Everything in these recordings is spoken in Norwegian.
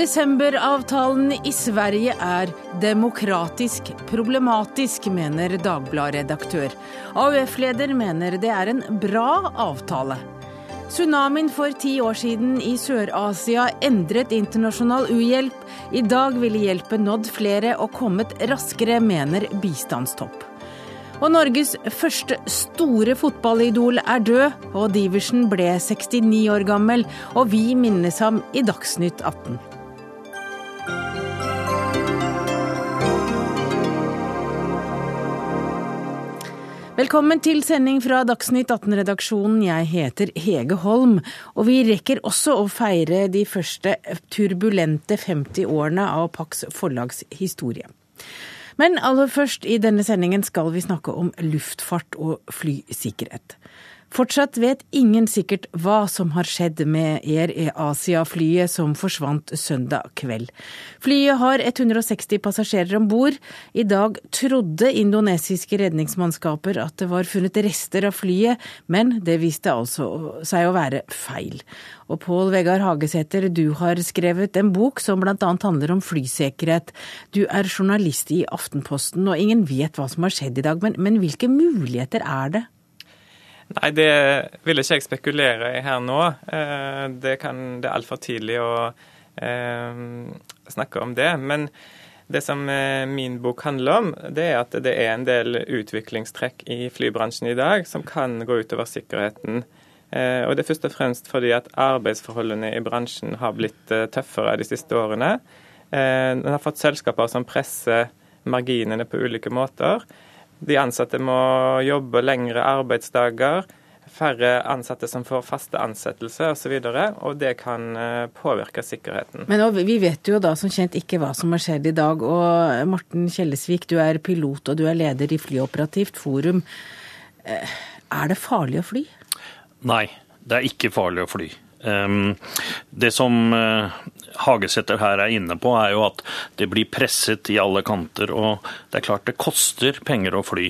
Desemberavtalen i Sverige er demokratisk problematisk, mener Dagbladet-redaktør. AUF-leder mener det er en bra avtale. Tsunamien for ti år siden i Sør-Asia endret internasjonal uhjelp. I dag ville hjelpen nådd flere og kommet raskere, mener bistandstopp. Og Norges første store fotballidol er død, og Diversen ble 69 år gammel, og vi minnes ham i Dagsnytt 18. Velkommen til sending fra Dagsnytt 18-redaksjonen. Jeg heter Hege Holm. Og vi rekker også å feire de første turbulente 50 årene av Pax forlags historie. Men aller først i denne sendingen skal vi snakke om luftfart og flysikkerhet. Fortsatt vet ingen sikkert hva som har skjedd med Air Asia-flyet som forsvant søndag kveld. Flyet har 160 passasjerer om bord. I dag trodde indonesiske redningsmannskaper at det var funnet rester av flyet, men det viste altså seg å være feil. Og Pål Vegard Hagesæter, du har skrevet en bok som bl.a. handler om flysikkerhet. Du er journalist i Aftenposten, og ingen vet hva som har skjedd i dag, men, men hvilke muligheter er det? Nei, det vil ikke jeg spekulere i her nå. Eh, det, kan, det er altfor tidlig å eh, snakke om det. Men det som eh, min bok handler om, det er at det er en del utviklingstrekk i flybransjen i dag som kan gå utover sikkerheten. Og det er først og fremst fordi at arbeidsforholdene i bransjen har blitt tøffere de siste årene. En har fått selskaper som presser marginene på ulike måter. De ansatte må jobbe lengre arbeidsdager, færre ansatte som får faste ansettelser osv. Og, så og det kan eh, påvirke sikkerheten. Men Vi vet jo da som kjent ikke hva som har skjedd i dag. og Morten Kjellesvik, du er pilot og du er leder i Flyoperativt forum. Eh, er det farlig å fly? Nei, det er ikke farlig å fly. Ehm, det som eh, Hagesæter her er inne på, er jo at det blir presset i alle kanter. Og det er klart det koster penger å fly.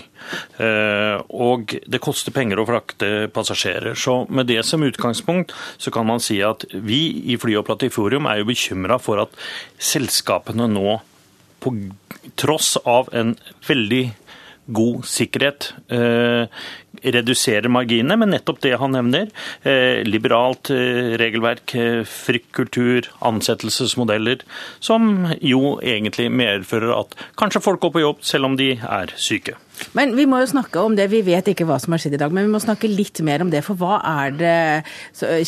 Eh, og det koster penger å frakte passasjerer. Så med det som utgangspunkt, så kan man si at vi i Fly og Platiforium er jo bekymra for at selskapene nå, på tross av en veldig god sikkerhet. Eh, reduserer marginene, men nettopp det han nevner, eh, liberalt eh, regelverk, fryktkultur, ansettelsesmodeller, som jo egentlig medfører at kanskje folk går på jobb selv om de er syke. Men vi må jo snakke om det, vi vet ikke hva som har skjedd i dag, men vi må snakke litt mer om det. For hva er det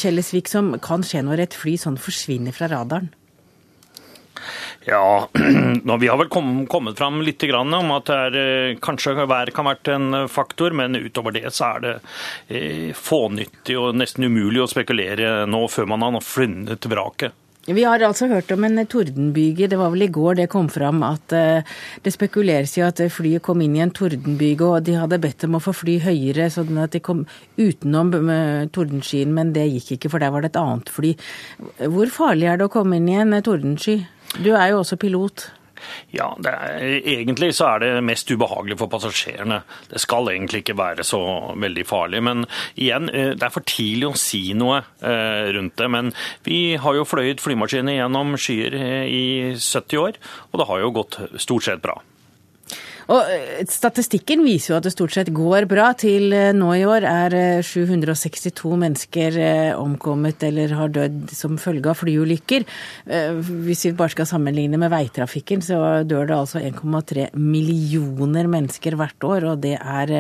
Kjellesvik, som kan skje når et fly sånn forsvinner fra radaren? Ja, Vi har vel kommet fram litt om at er, eh, kanskje vær kan vært en faktor, men utover det så er det eh, fånyttig og nesten umulig å spekulere nå før man har funnet vraket. Vi har altså hørt om en tordenbyge. Det var vel i går det kom fram at eh, det spekuleres i at flyet kom inn i en tordenbyge, og de hadde bedt om å få fly høyere, sånn at de kom utenom tordenskyen, men det gikk ikke, for der var det et annet fly. Hvor farlig er det å komme inn i en tordensky? Du er jo også pilot. Ja, er, egentlig så er det mest ubehagelig for passasjerene. Det skal egentlig ikke være så veldig farlig. Men igjen, eh, det er for tidlig å si noe eh, rundt det. Men vi har jo fløyet flymaskiner gjennom skyer eh, i 70 år, og det har jo gått stort sett bra. Og eh, Statistikken viser jo at det stort sett går bra. Til eh, nå i år er 762 eh, mennesker omkommet eller har dødd som følge av flyulykker. Hvis vi bare skal sammenligne med veitrafikken, så dør det altså 1,3 millioner mennesker hvert år, og det er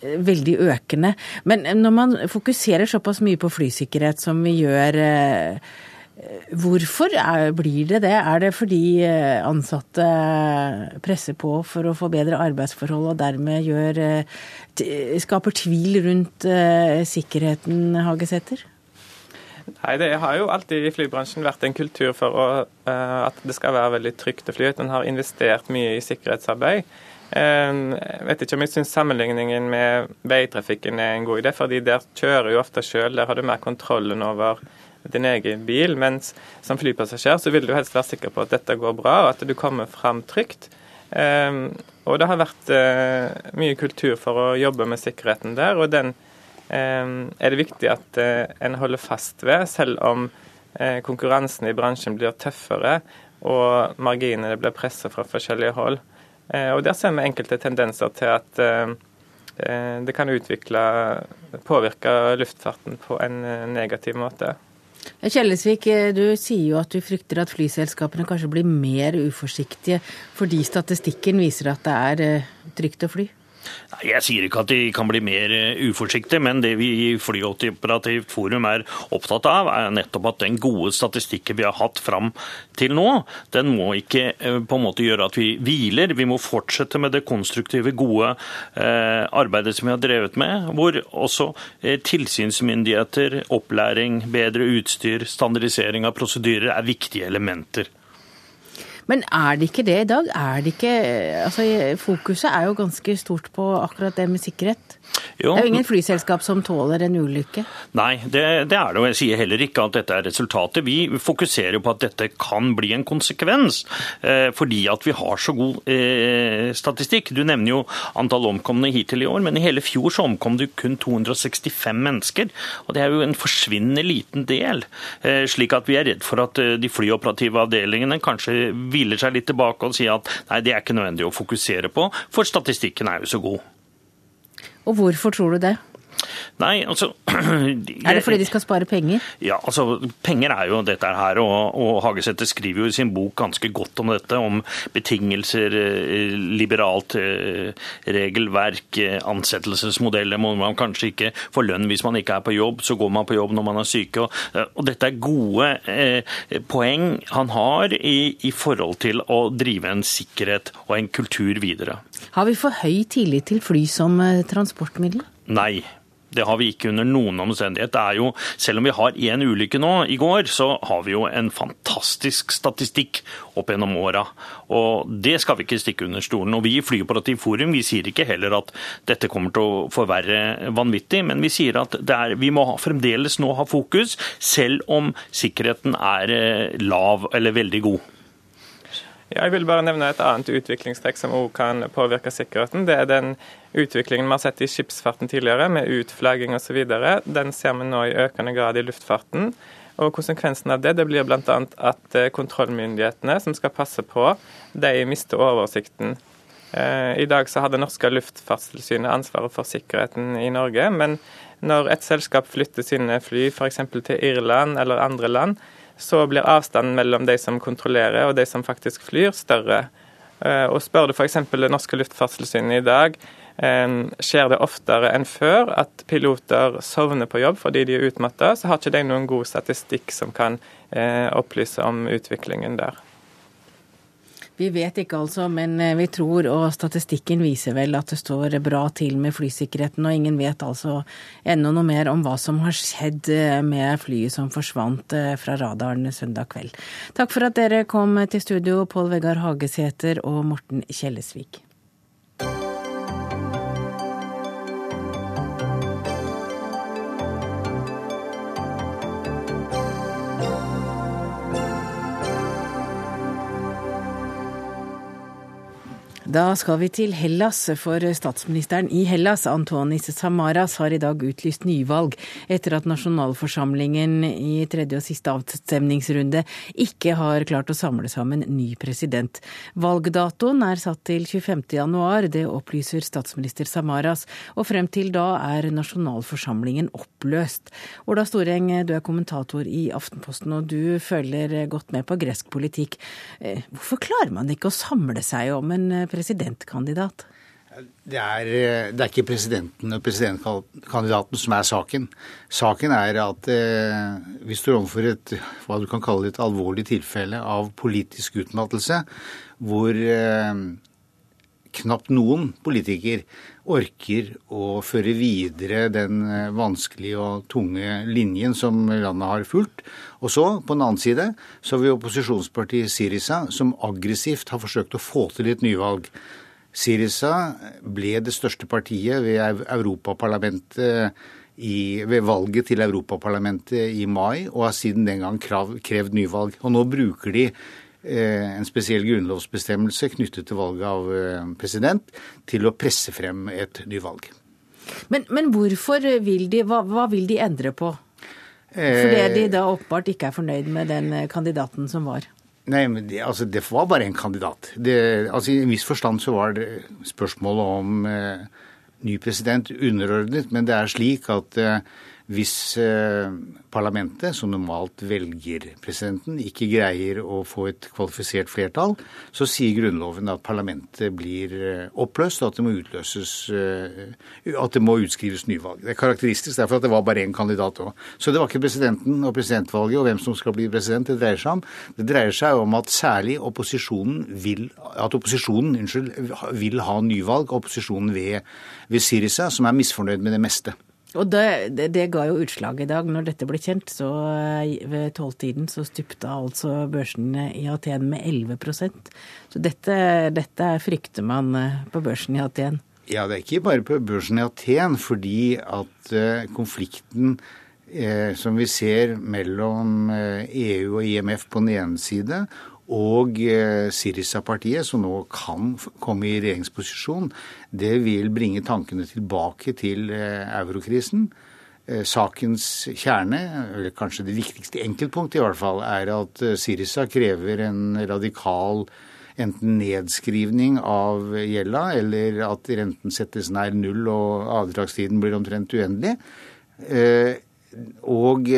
veldig økende. Men når man fokuserer såpass mye på flysikkerhet som vi gjør Hvorfor er, blir det det? Er det fordi eh, ansatte presser på for å få bedre arbeidsforhold og dermed gjør, eh, skaper tvil rundt uh, sikkerheten, Hagesæter? Nei, Det har jo alltid i flybransjen vært en kultur for å, at det skal være veldig trygt å fly. En har investert mye i sikkerhetsarbeid. Jeg vet ikke om jeg syns sammenligningen med veitrafikken er en god idé, fordi der kjører jo ofte sjøl. Der har du mer kontrollen over din egen bil. Mens som flypassasjer så vil du helst være sikker på at dette går bra, og at du kommer fram trygt. Og det har vært mye kultur for å jobbe med sikkerheten der, og den er det viktig at en holder fast ved, selv om konkurransen i bransjen blir tøffere og marginene blir presset fra forskjellige hold. Og Der ser vi enkelte tendenser til at det kan utvikle, påvirke luftfarten på en negativ måte. Kjellesvik, du sier jo at du frykter at flyselskapene kanskje blir mer uforsiktige fordi statistikken viser at det er eh, trygt å fly? Jeg sier ikke at de kan bli mer eh, uforsiktige, men det vi i Flyoperativt forum er opptatt av, er nettopp at den gode statistikken vi har hatt fram til nå, den må ikke eh, på en måte gjøre at vi hviler. Vi må fortsette med det konstruktive, gode eh, arbeidet som vi har drevet med, hvor også tilsynsmyndigheter, opplæring, bedre utstyr, standardisering av prosedyrer er viktige elementer. Men er det ikke det i dag? Er det ikke Altså, fokuset er jo ganske stort på akkurat det med sikkerhet. Jo. Det er jo ingen flyselskap som tåler en ulykke? Nei, det, det, er det. Og jeg sier heller ikke at dette er resultatet. Vi fokuserer på at dette kan bli en konsekvens, eh, fordi at vi har så god eh, statistikk. Du nevner jo antall omkomne hittil i år, men i hele fjor så omkom det kun 265 mennesker. Og det er jo en forsvinnende liten del. Eh, slik at vi er redd for at eh, de flyoperative avdelingene kanskje hviler seg litt tilbake og sier at nei, det er ikke nødvendig å fokusere på, for statistikken er jo så god. Og hvorfor tror du det? Nei, altså Er det fordi de skal spare penger? Ja, altså penger er jo dette her. Og, og Hagesæter skriver jo i sin bok ganske godt om dette. Om betingelser, eh, liberalt eh, regelverk, eh, ansettelsesmodeller. Må man kanskje ikke få lønn hvis man ikke er på jobb, så går man på jobb når man er syke. Og, og dette er gode eh, poeng han har i, i forhold til å drive en sikkerhet og en kultur videre. Har vi for høy tillit til fly som transportmiddel? Nei, det har vi ikke under noen omstendighet. Det er jo, selv om vi har én ulykke nå i går, så har vi jo en fantastisk statistikk opp gjennom åra. Og det skal vi ikke stikke under stolen. Og vi i Flyoperativ Forum vi sier ikke heller at dette kommer til å forverre vanvittig, men vi sier at er, vi må fremdeles nå ha fokus, selv om sikkerheten er eh, lav eller veldig god. Jeg vil bare nevne et annet utviklingstrekk som også kan påvirke sikkerheten. Det er den utviklingen vi har sett i skipsfarten tidligere, med utflagging osv. Den ser vi nå i økende grad i luftfarten. Og Konsekvensen av det, det blir bl.a. at eh, kontrollmyndighetene som skal passe på, de mister oversikten. Eh, I dag så hadde norske Luftfartstilsynet ansvaret for sikkerheten i Norge, men når et selskap flytter sine fly f.eks. til Irland eller andre land, så blir avstanden mellom de som kontrollerer og de som faktisk flyr, større. Eh, og Spør du f.eks. det norske luftfartstilsynet i dag, eh, skjer det oftere enn før at piloter sovner på jobb fordi de er utmatta, så har ikke de noen god statistikk som kan eh, opplyse om utviklingen der. Vi vet ikke altså, men eh, vi tror, og statistikken viser vel at det står bra til med flysikkerheten. Og ingen vet altså ennå noe mer om hva som har skjedd eh, med flyet som forsvant eh, fra radaren søndag kveld. Takk for at dere kom til studio, Pål Vegard Hagesæter og Morten Kjellesvik. Da skal vi til Hellas, for statsministeren i Hellas, Antonis Samaras, har i dag utlyst nyvalg etter at nasjonalforsamlingen i tredje og siste avstemningsrunde ikke har klart å samle sammen ny president. Valgdatoen er satt til 25. januar, det opplyser statsminister Samaras, og frem til da er nasjonalforsamlingen oppløst. Ola Storeng, du er kommentator i Aftenposten, og du følger godt med på gresk politikk. Eh, hvorfor klarer man ikke å samle seg om en president? Presidentkandidat? Det er, det er, ikke presidenten og presidentkandidaten som er saken. Saken er at eh, vi står overfor et hva du kan kalle et alvorlig tilfelle av politisk utmattelse, hvor eh, knapt noen politiker orker å føre videre den eh, vanskelige og tunge linjen som landet har fulgt. Og så, på den annen side, så har vi opposisjonspartiet Sirisa, som aggressivt har forsøkt å få til et nyvalg. Sirisa ble det største partiet ved Europaparlamentet i, ved valget til Europaparlamentet i mai, og har siden den gang krav, krevd nyvalg. Og nå bruker de en spesiell grunnlovsbestemmelse knyttet til valget av president til å presse frem et nyvalg. Men, men hvorfor vil de hva, hva, vil de endre på? Fordi de da åpenbart ikke er fornøyd med den kandidaten som var? Nei, men det, altså, det var bare en kandidat. Det, altså, I en viss forstand så var det spørsmålet om eh, ny president underordnet, men det er slik at eh, hvis eh, parlamentet, som normalt velger presidenten, ikke greier å få et kvalifisert flertall, så sier Grunnloven at parlamentet blir eh, oppløst, og at det må utløses at det må utskrives nyvalg. Det er karakteristisk derfor at det var bare én kandidat òg. Så det var ikke presidenten og presidentvalget og hvem som skal bli president det dreier seg om. Det dreier seg om at særlig opposisjonen vil, at opposisjonen unnskyld, vil ha nyvalg, opposisjonen ved, ved Syriza, som er misfornøyd med det meste. Og det, det, det, ga jo utslag i dag. Når dette ble kjent, så eh, ved tolvtiden så stupte altså børsene i Aten med 11% Så dette, dette frykter man eh, på børsen i Aten. Ja, det er ikke bare på børsen i Aten, fordi at uh, konflikten eh, som vi ser mellom EU og IMF på den ene side, og eh, Sirisa-partiet, som nå kan komme i regjeringsposisjon, det vil bringe tankene tilbake til eh, eurokrisen. Eh, sakens kjerne, eller kanskje det viktigste enkeltpunktet i hvert fall, er at Sirisa krever en radikal enten nedskrivning av gjelda, eller at renten settes nær null og avdragstiden blir omtrent uendelig. Og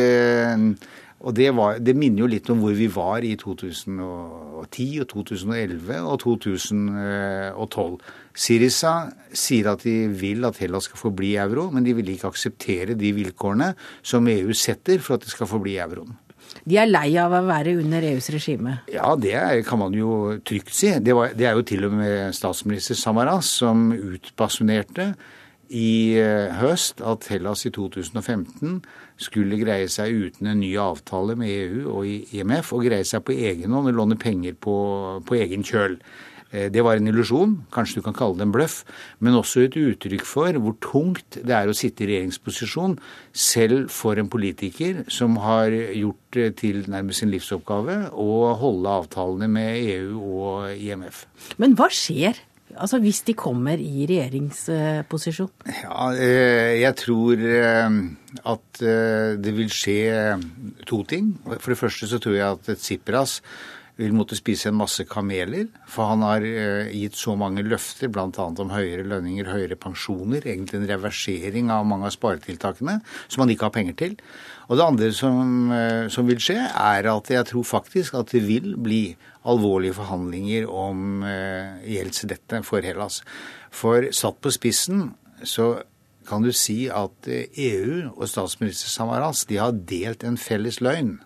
og det, var, det, minner jo litt om hvor vi var i 2010 og 2011 og 2012. Sirisa sier at de vil at Hellas skal forbli euro, men de vil ikke akseptere de vilkårene som EU setter for at det skal forbli euroen. De er lei av å være under EUs regime? Ja, det er, kan man jo trygt si. Det, var, det er jo til og med statsminister Samaras som utbasunerte i eh, høst at Hellas i 2015 skulle greie seg uten en ny avtale med EU og IMF, og greie seg på egen hånd og låne penger på, på egen kjøl. Eh, det var en illusjon, kanskje du kan kalle det en bløff, men også et uttrykk for hvor tungt det er å sitte i regjeringsposisjon, selv for en politiker som har gjort til nærmest sin livsoppgave å holde avtalene med EU og IMF. Men hva skjer Altså hvis de kommer i regjeringsposisjon? Ja, eh, jeg tror eh, at eh, det vil skje to ting. For det første så tror jeg at Tsipras vil måtte spise en masse kameler. For han har gitt så mange løfter, bl.a. om høyere lønninger, høyere pensjoner. Egentlig en reversering av mange av sparetiltakene som han ikke har penger til. Og det andre som, som vil skje, er at jeg tror faktisk at det vil bli alvorlige forhandlinger om eh, gjeldslette for Hellas. For satt på spissen så kan du si at EU eh, e og statsminister Samaras de har delt en felles løgn.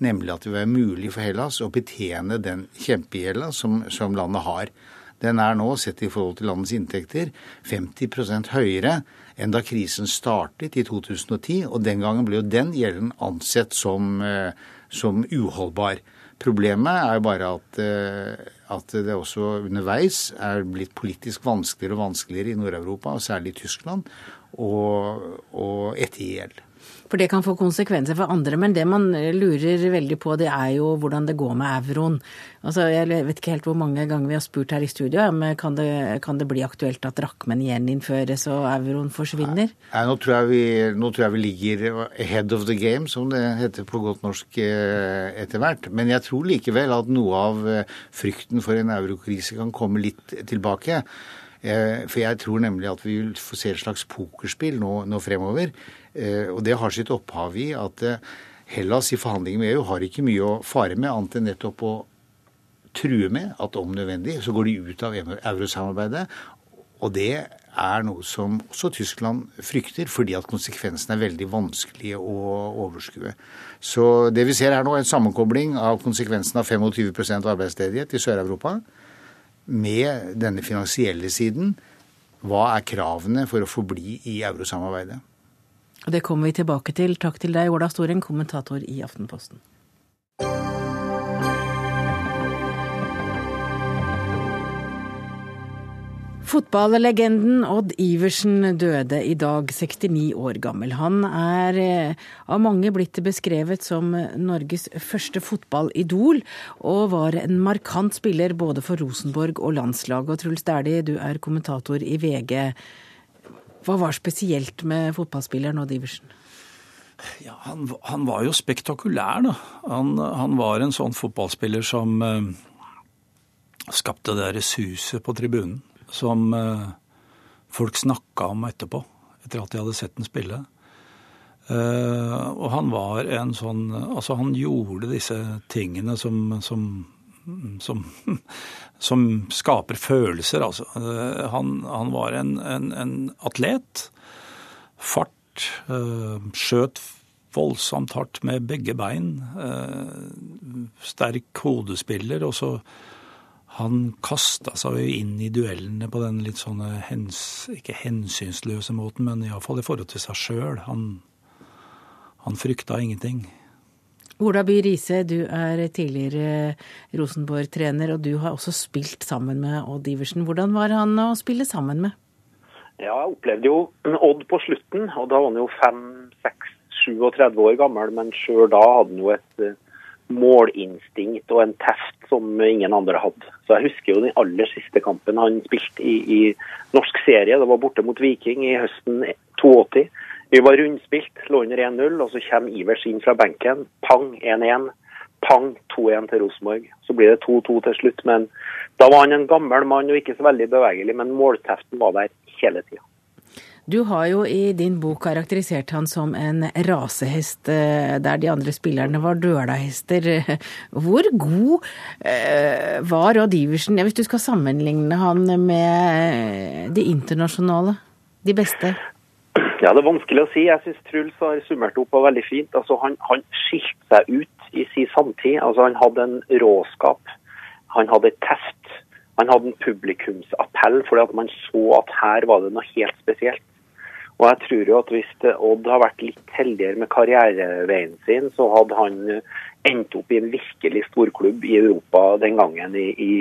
Nemlig at det vil være mulig for Hellas å betjene den kjempegjelda som, som landet har. Den er nå, sett i forhold til landets inntekter, 50% høyere enn da krisen startet i 2010. Og den gangen ble jo den gjelden ansett som, eh, som uholdbar. Problemet er jo bare at, eh, at, det også underveis er blitt politisk vanskeligere og vanskeligere i Nord-Europa, og særlig i Tyskland, å ettergi gjeld. For det kan få konsekvenser for andre. Men det man lurer veldig på, det er jo hvordan det går med euroen. Altså, jeg vet ikke helt hvor mange ganger vi har spurt her i studio, men kan det, kan det bli aktuelt at drakmen gjeninnføres og euroen forsvinner? Nei, nå, tror vi, nå, tror jeg vi, ligger ahead of the game, som det heter på godt norsk eh, etter hvert. Men jeg tror likevel at noe av eh, frykten for en eurokrise kan komme litt tilbake. For jeg tror nemlig at vi vil få se et slags pokerspill nå, nå fremover. Eh, og det har sitt opphav i at eh, Hellas i forhandlinger med EU har ikke mye å fare med, annet enn nettopp å true med at om nødvendig så går de ut av eurosamarbeidet. Og det er noe som også Tyskland frykter, fordi at konsekvensene er veldig vanskelige å overskue. Så det vi ser her nå, er en sammenkobling av konsekvensen av 25 arbeidsledighet i Sør-Europa med denne finansielle siden. Hva er kravene for å forbli i eurosamarbeidet? Det kommer vi tilbake til. Takk til deg, Ola Storen, kommentator i Aftenposten. Fotballegenden Odd Iversen døde i dag, 69 år gammel. Han er eh, av mange blitt beskrevet som Norges første fotballidol, og var en markant spiller både for Rosenborg og landslaget. Og Truls Dæhlie, du er kommentator i VG. Hva var spesielt med fotballspilleren Odd Iversen? Ja, han, han, var jo spektakulær, da. Han, han, var en sånn fotballspiller som uh, skapte det derre suset på tribunen som uh, folk snakka om etterpå, etter at de hadde sett den spille. Uh, og han var en sånn Altså, han gjorde disse tingene som, som, som, som skaper følelser, altså. Han, han, var en, en, en atlet. Fart Eh, skjøt voldsomt hardt med begge bein. Eh, sterk hodespiller. Og så Han kasta seg jo inn i duellene på den litt sånne hens, ikke hensynsløse måten, men iallfall i forhold til seg sjøl. Han, han frykta ingenting. Ola By Riise, du er tidligere Rosenborg-trener, og du har også spilt sammen med Odd Iversen. Hvordan var han å spille sammen med? Ja, jeg opplevde jo Odd på slutten, og da var han jo 5-6-37 år gammel. Men sjøl da hadde han jo et uh, målinstinkt og en teft som ingen andre hadde. Så jeg husker jo den aller siste kampen han spilte i, i norsk serie. Det var borte mot Viking i høsten 82. Vi var rundspilt, lå under 1-0, og så kommer Ivers inn fra benken. Pang 1-1. Pang 2-1 til Rosenborg. Så blir det 2-2 til slutt. men da var han en gammel mann og ikke så veldig bevegelig, men målteften var der hele tida. Du har jo i din bok karakterisert han som en rasehest, eh, der de andre spillerne var dølahester. Hvor god eh, var Odd Iversen, hvis du skal sammenligne han med de internasjonale, de beste? Ja, Det er vanskelig å si. Jeg syns Truls har summert opp og veldig fint. Altså, han, han skilte seg ut i sin samtid. Altså, han hadde en råskap. Han hadde et teft. Han hadde en publikumsappell fordi at man så at her var det noe helt spesielt. Og jeg tror jo at hvis Odd har vært litt heldigere med karriereveien sin, så hadde han endt opp i en virkelig storklubb i Europa den gangen i, i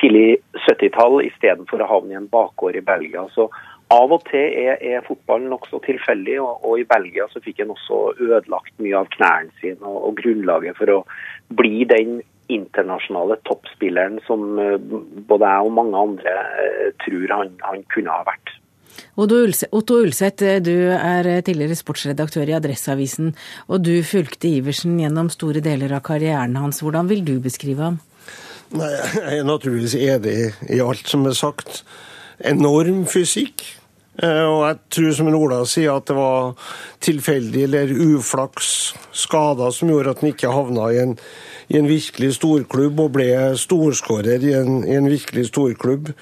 tidlig 70-tall, istedenfor å havne i en bakgård i Belgia. Så av og til er, er fotballen nokså tilfeldig, og, og, i Belgia så fikk han også ødelagt mye av knærne sine og, og grunnlaget for å bli den internasjonale toppspilleren som eh, både jeg og mange andre eh, tror han, han kunne ha vært. Otto Ulseth, eh, du er tidligere sportsredaktør i Adresseavisen, og du fulgte Iversen gjennom store deler av karrieren hans. Hvordan vil du beskrive ham? Nei, Jeg er naturligvis enig i alt som er sagt. Enorm fysikk. Og jeg tror som Ola sier at det var tilfeldig eller uflaks, skader, som gjorde at han ikke havna i en i en virkelig storklubb og ble storskårer i, i, en virkelig storklubb.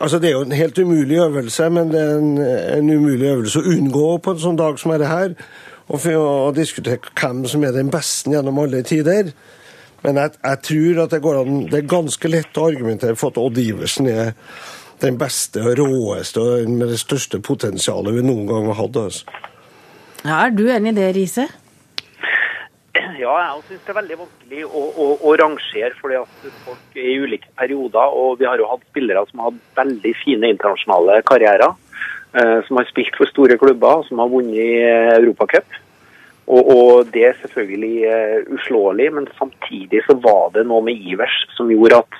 Altså, Det er jo en helt umulig øvelse, men det er en, en umulig øvelse å unngå på en sånn dag som er det her. Og å diskutere hvem som er den beste gjennom alle tider. Men jeg, jeg tror at det, an, det er ganske lett å argumentere for at Odd Iversen er den beste, og råeste og med det største potensialet vi noen gang har hatt. Altså. Ja, er du enig i det, Riise? Ja, jeg syns det er veldig vanskelig å, å, å, rangere fordi at folk er i ulike perioder. Og vi har jo hatt spillere som har hatt veldig fine internasjonale karrierer. Eh, som har spilt for store klubber, som har vunnet eh, Europacup. Og, og det er selvfølgelig uh, uslåelig, men samtidig så var det noe med Ivers som gjorde at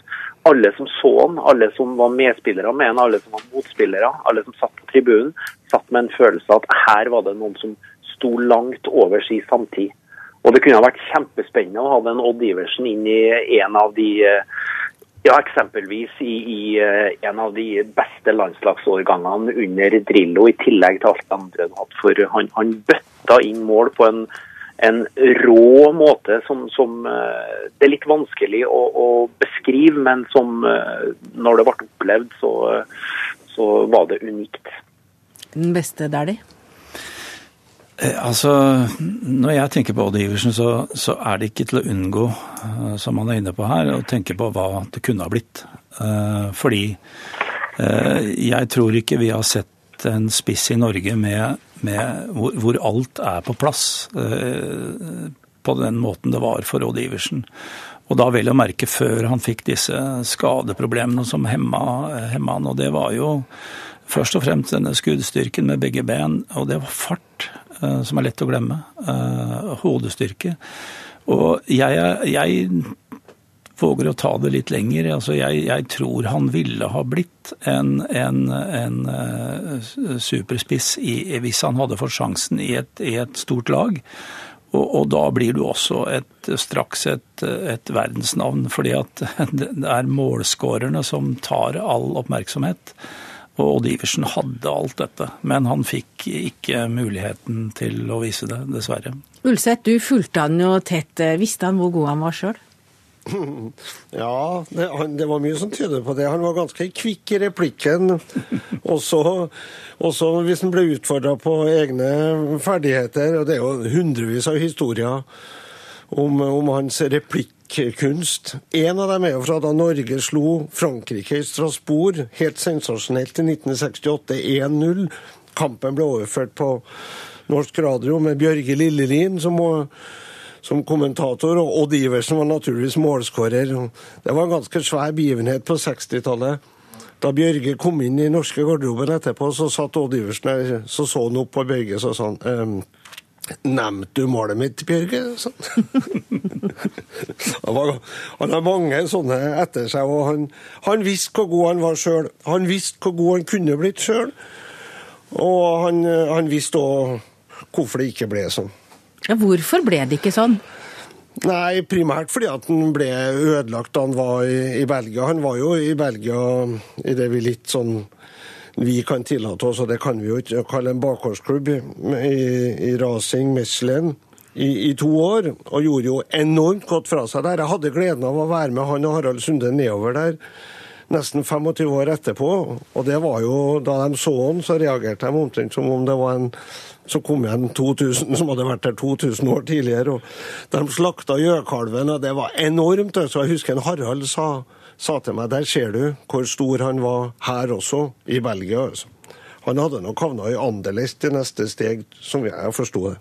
alle som så han, alle som var medspillere med han, alle som var motspillere, alle som satt på tribunen, satt med en følelse av at her var det noen som sto langt over sin samtid. Og det kunne ha vært kjempespennende å ha den Odd Iversen inn i en av de eh, ja, eksempelvis i, i eh, en av de beste landslagsårgangene under Drillo, i tillegg til alt det andre han hadde. For han, han bøtta inn mål på en, en rå måte som, som, eh, det er litt vanskelig å, å, beskrive, men som når det ble opplevd, så, så var det unikt. Den beste der, de? Eh, altså, Når jeg tenker på Odd Iversen, så, så, er det ikke til å unngå, eh, som han er inne på her, å tenke på hva det kunne ha blitt. Eh, fordi jeg tror ikke vi har sett en spiss i Norge med, med hvor, hvor, alt er på plass på den måten det var for Odd Iversen. Og da vel å merke før han fikk disse skadeproblemene som hemma, hemma han. Og det var jo først og fremst denne skuddstyrken med begge ben, og det var fart, eh, som er lett å glemme. Eh, hodestyrke. Og jeg, jeg våger å ta det litt lenger. Altså, jeg, jeg tror han ville ha blitt en, en, en uh, superspiss i, hvis han hadde fått sjansen i et, i et stort lag. Og, og, da blir du også et, straks et, et, verdensnavn, fordi at det er målskårerne som tar all oppmerksomhet. Og Odd Iversen hadde alt dette, men han fikk ikke muligheten til å vise det, dessverre. Ulseth, du fulgte han jo tett. Visste han hvor god han var sjøl? Ja, det, det, var mye som tyder på det. Han var ganske kvikk i replikken. Også, også hvis han ble utfordra på egne ferdigheter. og Det er jo hundrevis av historier om, om hans replikkunst. En av dem er jo fra da Norge slo Frankrike i Strasbourg, helt sensasjonelt, i 1968, 1-0. Kampen ble overført på norsk radio med Bjørge Lillelien, som må som kommentator, og Odd Iversen var naturligvis målskårer. Det var en ganske svær begivenhet på 60-tallet. Da Bjørge kom inn i norske garderoben etterpå, så satt Odd Iversen der, så så han opp på Bjørge og sa han ehm, Nevnte du målet mitt, Bjørge? Sånn. han har mange sånne etter seg, og han, han visste hvor god han var sjøl. Han visste hvor god han kunne blitt sjøl, og han, han visste òg hvorfor det ikke ble sånn. Ja, hvorfor ble det ikke sånn? Nei, primært fordi at han ble ødelagt da han var i, i Belgia. Han var jo i Belgia i det vi litt sånn vi kan tillate oss, og det kan vi jo ikke kalle en bakgårdsklubb, i, i Racing Michelin i, i, to år, og gjorde jo enormt godt fra seg der. Jeg hadde gleden av å være med han og Harald Sunde nedover der nesten 25 år etterpå, og det var jo da de så han, så reagerte de omtrent som om det var en så kom igjen 2000 som hadde vært der 2000 år tidligere. og De slakta gjøkalven, og det var enormt. Så jeg husker en Harald sa, sa, til meg der ser du hvor stor han var her også, i Belgia. Altså. Han hadde nok havna i Anderlecht i neste steg, som jeg forsto det.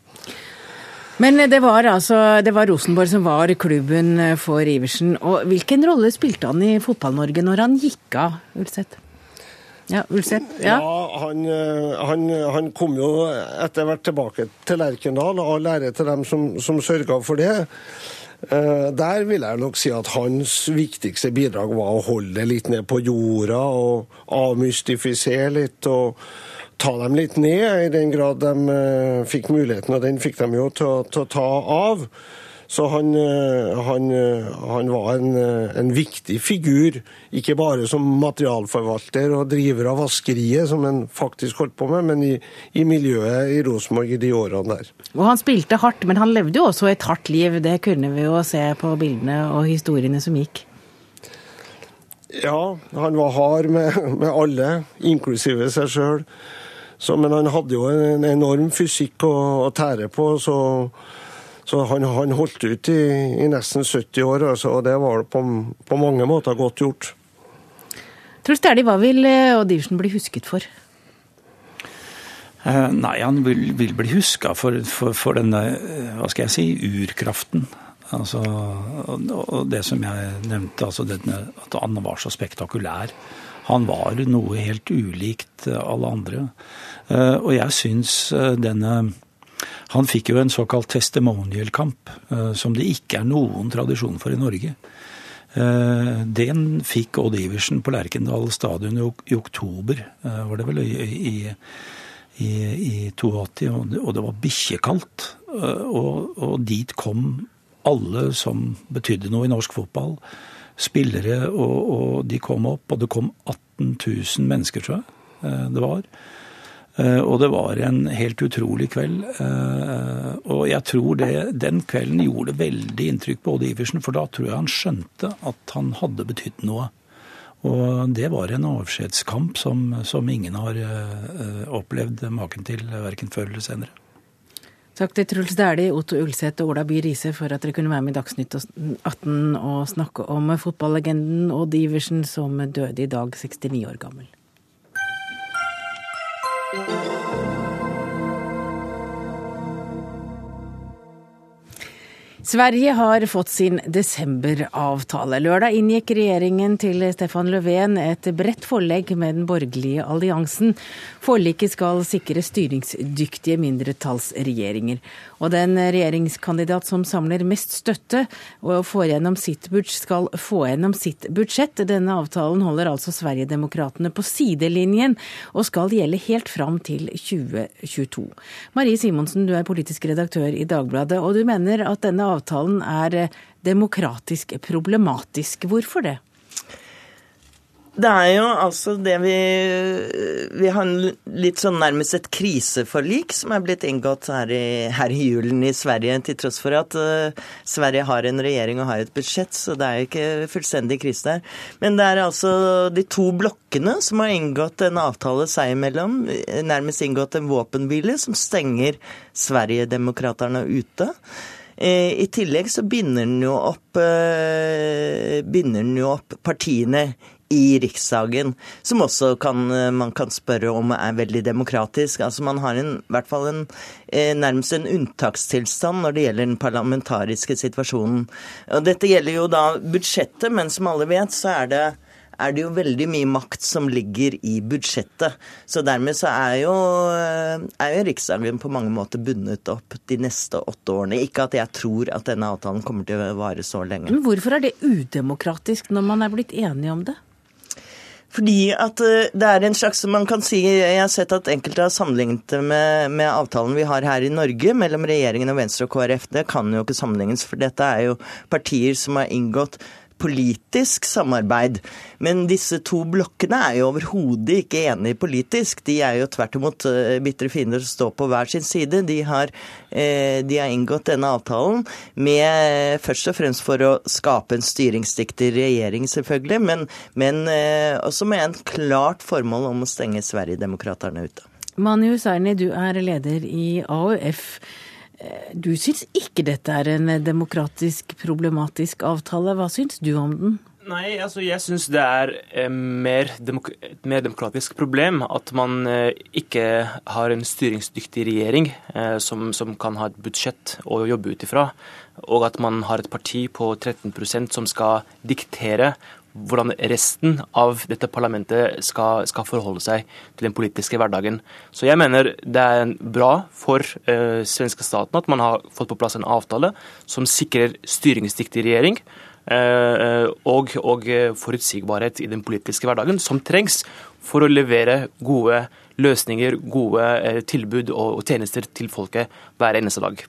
Men det var altså det var Rosenborg som var klubben for Iversen. Og hvilken rolle spilte han i Fotball-Norge når han gikk av, Ulseth? Ja, Ulsepp. Ja, ja han, eh, han, han, kom jo etter hvert tilbake til Lerkendal, og all til dem som, som sørga for det. Uh, der vil jeg nok si at hans viktigste bidrag var å holde det litt ned på jorda og avmystifisere litt. og ta dem litt ned, i den grad de uh, fikk muligheten, og den fikk de jo til å ta av. Så han, eh, han, eh, han var en, eh, en, viktig figur, ikke bare som materialforvalter og driver av vaskeriet, som han faktisk holdt på med, men i, i miljøet i Rosenborg i de årene der. Og Han spilte hardt, men han levde jo også et hardt liv. Det kunne vi jo se på bildene og historiene som gikk. Ja, han var hard med, med alle, inklusive seg sjøl. Men han hadde jo en enorm fysikk å, å tære på. så så han, han holdt ut i, i, nesten 70 år, altså, og det var på, på mange måter godt gjort. Truls Dæhlie, hva vil eh, Odd Iversen bli husket for? Eh, nei, han vil, vil bli huska for, for, for, denne, eh, hva skal jeg si, urkraften. Altså, og, og det som jeg nevnte, altså denne, at han var så spektakulær. Han var noe helt ulikt alle andre. Eh, og jeg syns denne han fikk jo en såkalt testimonial-kamp, eh, som det ikke er noen tradisjon for i Norge. Eh, den fikk Odd Iversen på Lerkendal stadion i oktober, eh, var det vel, i, i, i 82, og det var bikkjekaldt. Og, og dit kom alle som betydde noe i norsk fotball. Spillere, og, og de kom opp, og det kom 18 000 mennesker, tror jeg det var. Eh, og det var en helt utrolig kveld. Eh, og jeg tror det, den kvelden gjorde veldig inntrykk på Odd Iversen, for da tror jeg han skjønte at han hadde betydd noe. Og det var en avskjedskamp som, som ingen har eh, opplevd maken til, verken før eller senere. Takk til Truls Dæhlie, Otto Ulseth og Ola By Riise for at dere kunne være med i Dagsnytt 18 og snakke om fotballegenden Odd Iversen som døde i dag, 69 år gammel. Thank you. Sverige har fått sin desemberavtale. Lørdag inngikk regjeringen til Stefan Löfven et bredt forlegg med den borgerlige alliansen. Forliket skal sikre styringsdyktige mindretallsregjeringer. Og den regjeringskandidat som samler mest støtte og får gjennom sitt budsjett, skal få gjennom sitt budsjett. Denne avtalen holder altså Sverigedemokraterna på sidelinjen, og skal gjelde helt fram til 2022. Marie Simonsen, du er politisk redaktør i Dagbladet, og du mener at denne avtalen er eh, demokratisk problematisk. Hvorfor det? Det er jo altså det vi Vi har litt sånn nærmest et kriseforlik som er blitt inngått her i, her i julen i Sverige, til tross for at uh, Sverige har en regjering og har et budsjett, så det er jo ikke fullstendig krise der. Men det er altså de to blokkene som har inngått en avtale seg imellom, nærmest inngått en våpenhvile som stenger Sverigedemokraterna ute. Eh, I tillegg så binder den jo opp, eh, binder den jo opp partiene i Riksdagen, som også kan, man kan spørre om er veldig demokratisk. Altså Man har en, i hvert fall en, eh, nærmest en unntakstilstand når det gjelder den parlamentariske situasjonen. Og Dette gjelder jo da budsjettet, men som alle vet, så er det er det jo veldig mye makt som ligger i budsjettet. Så dermed så er jo, er jo Riksdagen på mange måter bundet opp de neste åtte årene. Ikke at jeg tror at denne avtalen kommer til å vare så lenge. Men hvorfor er det udemokratisk når man er blitt enige om det? Fordi at eh, det er en slags man kan si, Jeg har sett at enkelte har sammenlignet det med, med, avtalen vi har her i Norge mellom regjeringen og Venstre og KrF. Det kan jo ikke sammenlignes, for dette er jo partier som har inngått politisk samarbeid. Men disse to blokkene er jo overhodet ikke enige politisk. De er jo tvert imot uh, bitre fiender som står på hver sin side. De har, uh, de har inngått denne avtalen med uh, først og fremst for å skape en styringsdyktig regjering, selvfølgelig, men, men også med en klart formål om å stenge Sverigedemokraterna ute. Manu Hussaini, du er leder i AUF. Eh, du syns ikke dette er en demokratisk problematisk avtale. Hva syns du om den? Nei, altså jeg syns det er eh, mer demok et mer demokratisk problem at man eh, ikke har en styringsdyktig regjering eh, som, som, kan ha et budsjett å jobbe ut ifra, og at man har et parti på 13% som skal diktere hvordan resten av dette parlamentet skal, skal, forholde seg til den politiske hverdagen. Så jeg mener det er bra for eh, svenske staten at man har fått på plass en avtale som sikrer styringsdyktig regjering. Eh, og, og, forutsigbarhet i den politiske hverdagen, som trengs for å levere gode løsninger, gode eh, tilbud og, og, tjenester til folket hver eneste dag.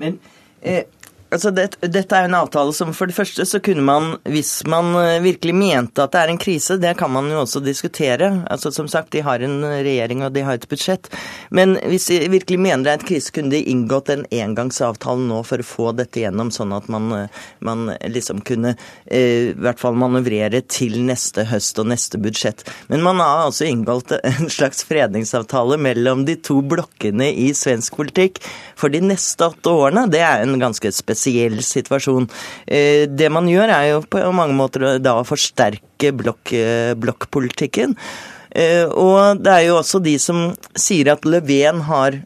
Men eh, Altså det, dette er en avtale som for det første så kunne man, hvis man eh, virkelig mente at det er en krise, det kan man jo også diskutere. Altså Som sagt, de har en regjering og de har et budsjett. Men hvis de virkelig mener det er en krise, kunne de inngått en engangsavtale nå for å få dette gjennom, sånn at man, eh, man liksom kunne eh, i hvert fall manøvrere til neste høst og neste budsjett. Men man har altså inngått en slags fredningsavtale mellom de to blokkene i svensk politikk for de neste åtte årene. Det er en ganske spesiell spesiell situasjon. Eh, det man gjør, er jo på mange måter da å forsterke blokk, eh, blokkpolitikken. Eh, og det er jo også de som sier at Löfven har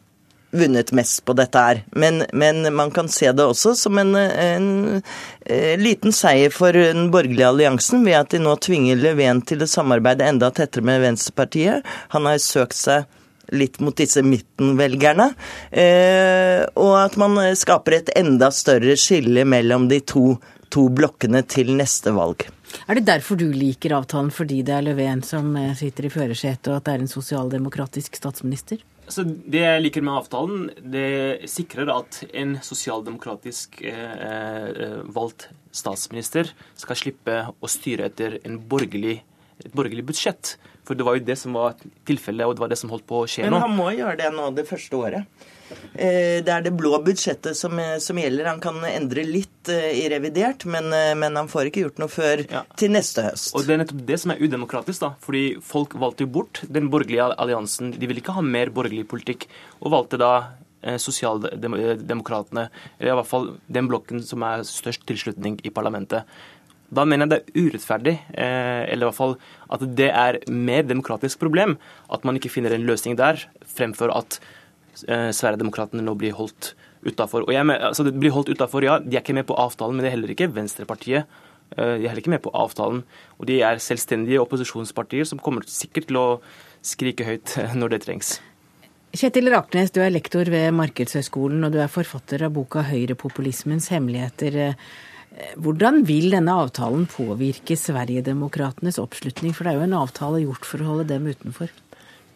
vunnet mest på dette her. Men, men, man kan se det også som en, en, en, liten seier for den borgerlige alliansen ved at de nå tvinger Löfven til å samarbeide enda tettere med Venstrepartiet. Han har søkt seg litt mot disse midtenvelgerne. Eh, og at man skaper et enda større skille mellom de to, to blokkene til neste valg. Er det derfor du liker avtalen, fordi det er Löfven som eh, sitter i førersetet, og at det er en sosialdemokratisk statsminister? Så det jeg liker med avtalen, det sikrer at en sosialdemokratisk eh, eh valgt statsminister skal slippe å styre etter borgerlig, et borgerlig budsjett. For det var jo det som var tilfellet, og det var det som holdt på å skje nå. Men han må gjøre det nå det første året. Eh, det er det blå budsjettet som, eh, som gjelder. Han kan endre litt eh, i revidert, men, men han får ikke gjort noe før ja. til neste høst. Og Det er nettopp det som er udemokratisk. da, fordi Folk valgte jo bort den borgerlige alliansen. De ville ikke ha mer borgerlig politikk, og valgte da Sosialdemokratene, eller i hvert fall den blokken som er størst tilslutning i parlamentet. Da mener jeg det er urettferdig, eh, eller i hvert fall at det er mer demokratisk problem at man ikke finner en løsning der, fremfor at eh, Sverigedemokraterna nå blir holdt utafor. Altså, det blir holdt utafor, ja. De er ikke med på avtalen, men det er heller ikke Venstrepartiet. Eh, de er heller ikke med på avtalen. Og de er selvstendige opposisjonspartier som kommer sikkert til å skrike høyt når det trengs. Kjetil Raknes, du er lektor ved Markedshøgskolen, og du er forfatter av boka 'Høyrepopulismens hemmeligheter'. Hvordan vil denne avtalen påvirke Sverigedemokratenes oppslutning, for det er jo en avtale gjort for å holde dem utenfor?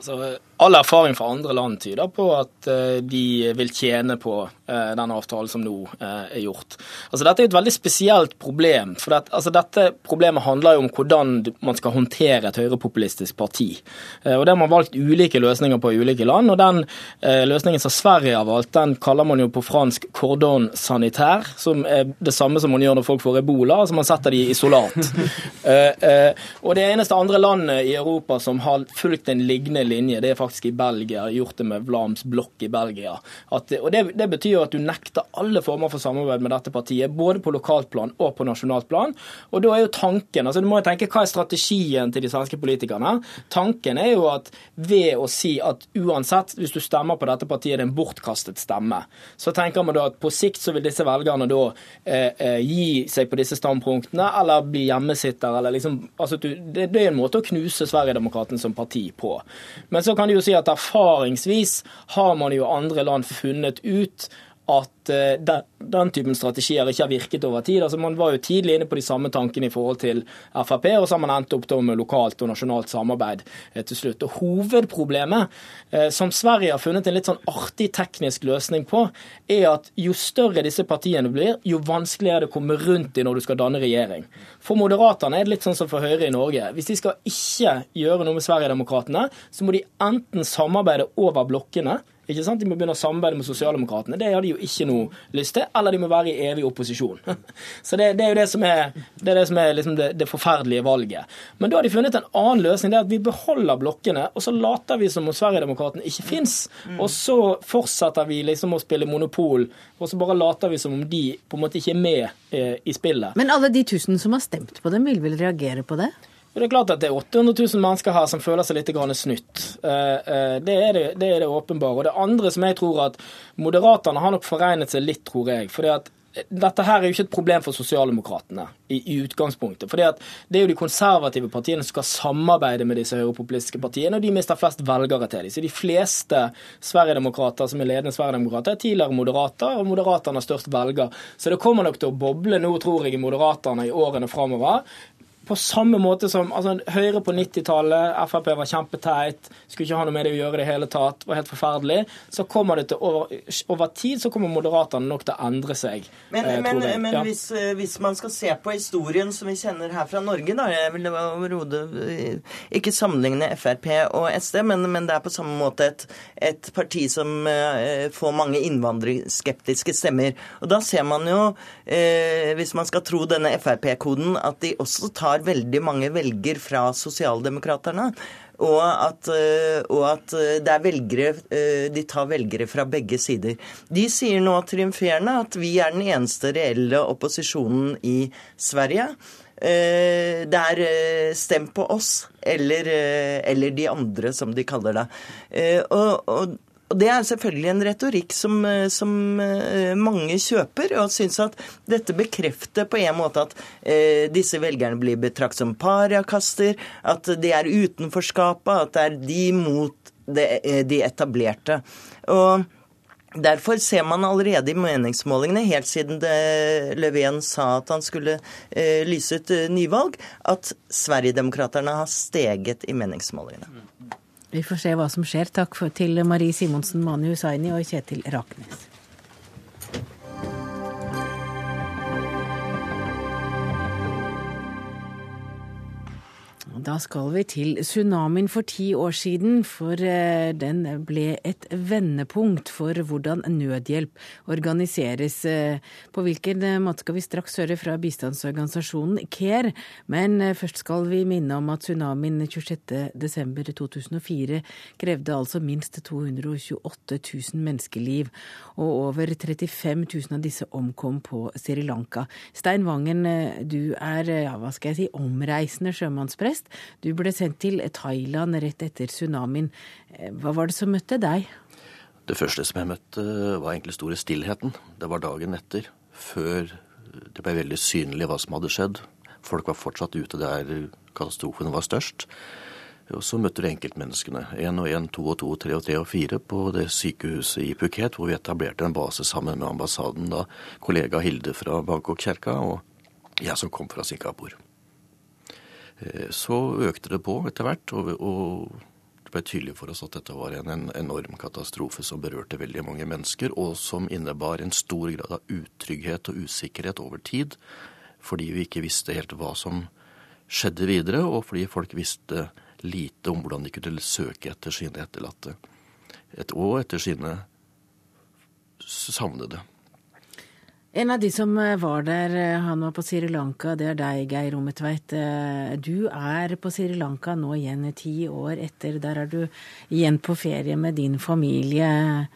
Altså, all erfaring fra andre land tyder på at uh, de vil tjene på uh, den avtalen som nå uh, er gjort. Altså, dette er et veldig spesielt problem. for det, altså, Dette problemet handler jo om hvordan man skal håndtere et høyrepopulistisk parti. og Det har man valgt ulike løsninger på i ulike land. og Den løsningen som Sverige har valgt, den kaller man jo på fransk cordon sanitaire, som er det samme som man gjør når folk får ebola. altså Man setter de i isolat. og Det eneste andre landet i Europa som har fulgt en lignende linje, det er faktisk i Belgia. Gjort det med Vlams blokk i Belgia. At, og det, det, betyr at du nekter alle former for samarbeid med dette partiet, både på lokalt plan og på nasjonalt plan. Og da er jo tanken altså Du må jo tenke hva er strategien til de svenske politikerne? Tanken er jo at ved å si at uansett, hvis du stemmer på dette partiet, det er en bortkastet stemme, så tenker man da at på sikt så vil disse velgerne da eh, eh, gi seg på disse standpunktene, eller bli hjemmesitter, eller liksom altså du, det, det, er en måte å knuse Sverigedemokraten som parti på. Men så kan det jo si at erfaringsvis har man jo andre land funnet ut at eh, den, typen strategier ikke har virket over tid. Altså Man var jo tidlig inne på de samme tankene i forhold til Frp, og så har man endt opp med lokalt og nasjonalt samarbeid eh, til slutt. Og Hovedproblemet, eh, som Sverige har funnet en litt sånn artig teknisk løsning på, er at jo større disse partiene blir, jo vanskeligere er det å komme rundt i når du skal danne regjering. For Moderaterne er det litt sånn som for Høyre i Norge. Hvis de skal ikke gjøre noe med Sverigedemokraterna, så må de enten samarbeide over blokkene ikke sant? De må begynne å samarbeide med sosialdemokratene. Det har de jo ikke noe lyst til. Eller de må være i evig opposisjon. Så det, det er jo det som er det, er det, som er liksom det, det, forferdelige valget. Men da har de funnet en annen løsning. Det er at vi beholder blokkene, og så later vi som om Sverigedemokraterna ikke fins. Og så fortsetter vi liksom å spille monopol, og så bare later vi som om de på en måte ikke er med eh, i spillet. Men alle de tusen som har stemt på dem, vil vel reagere på det? Det er klart at det er 800 000 mennesker her som føler seg litt snytt. Eh, eh, det er det, det det åpenbare. Og det andre som jeg tror at Moderaterne har nok foregnet seg litt, tror jeg. fordi at dette her er jo ikke et problem for sosialdemokratene i, i, utgangspunktet. fordi at Det er jo de konservative partiene som skal samarbeide med disse høyrepopulistiske partiene, og de mister flest velgere til dem. Så de fleste Sverigedemokrater som er ledende Sverigedemokrater, er tidligere moderater, og Moderaterne har størst velger. Så det kommer nok til å boble nå, tror jeg, i Moderaterne i årene framover på samme måte som altså, Høyre på 90-tallet, Frp var kjempeteit, skulle ikke ha noe med det å gjøre i det hele tatt, var helt forferdelig. Så kommer det til over, over tid så kommer Moderaterne nok til å endre seg. Men, eh, men, men ja. hvis, eh, hvis, man skal se på historien som vi kjenner her fra Norge, da Jeg vil overhodet eh, ikke sammenligne Frp og SD, men, men, det er på samme måte et, et parti som eh, får mange innvandringsskeptiske stemmer. Og da ser man jo, eh, hvis man skal tro denne Frp-koden, at de også tar tar veldig mange velger fra sosialdemokraterne. Og at, eh, og at, eh, det er velgere eh, De tar velgere fra begge sider. De sier nå triumferende at vi er den eneste reelle opposisjonen i Sverige. Det er stem på oss, eller, eller de andre, som de kaller det. Og, og og Det er selvfølgelig en retorikk som, eh, som eh, mange kjøper, og syns at dette bekrefter på en måte at eh, disse velgerne blir betraktet som pariakaster, at de er utenforskapet, at det er de mot det, eh, de etablerte. Og Derfor ser man allerede i meningsmålingene, helt siden Löfven sa at han skulle eh, lyse ut nyvalg, at Sverigedemokraterna har steget i meningsmålingene. Vi får se hva som skjer. Takk til Marie Simonsen, Manu Hussaini og Kjetil Raknes. Da skal vi til tsunamien for ti år siden, for eh, den ble et vendepunkt for hvordan nødhjelp organiseres. Eh, på hvilken eh, måte skal vi straks høre fra bistandsorganisasjonen CARE, men først skal vi minne om at tsunamien 26.12.2004 krevde altså minst 228 000 menneskeliv, og over 35 000 av disse omkom på Sri Lanka. Stein Vangen, du er ja, hva skal jeg si, omreisende sjømannsprest. Du ble sendt til Thailand rett etter tsunamien. Eh, hva var det som møtte deg? Det første som jeg møtte, var egentlig store stillheten. Det var dagen etter, før det ble veldig synlig hva som hadde skjedd. Folk var fortsatt ute der katastrofen var størst. Og så møtte du enkeltmenneskene. Én og én, to og to, tre og tre og fire på det sykehuset i Phuket, hvor vi etablerte en base sammen med ambassaden. Da kollega Hilde fra Bangkok-kjerka og jeg som kom fra Singapore. Eh, så økte det på etter hvert, og, og det ble tydelig for oss at dette var en, en, enorm katastrofe som berørte veldig mange mennesker, og som innebar en stor grad av utrygghet og usikkerhet over tid, fordi vi ikke visste helt hva som skjedde videre, og fordi folk visste lite om hvordan de kunne søke etter sine etterlatte. Et og etter sine savnede. En av de som eh, var der, eh, han var på Sri Lanka, det er deg, Geir Rommetveit. Eh, du er på Sri Lanka nå igjen ti år etter. Der er du igjen på ferie med din familie.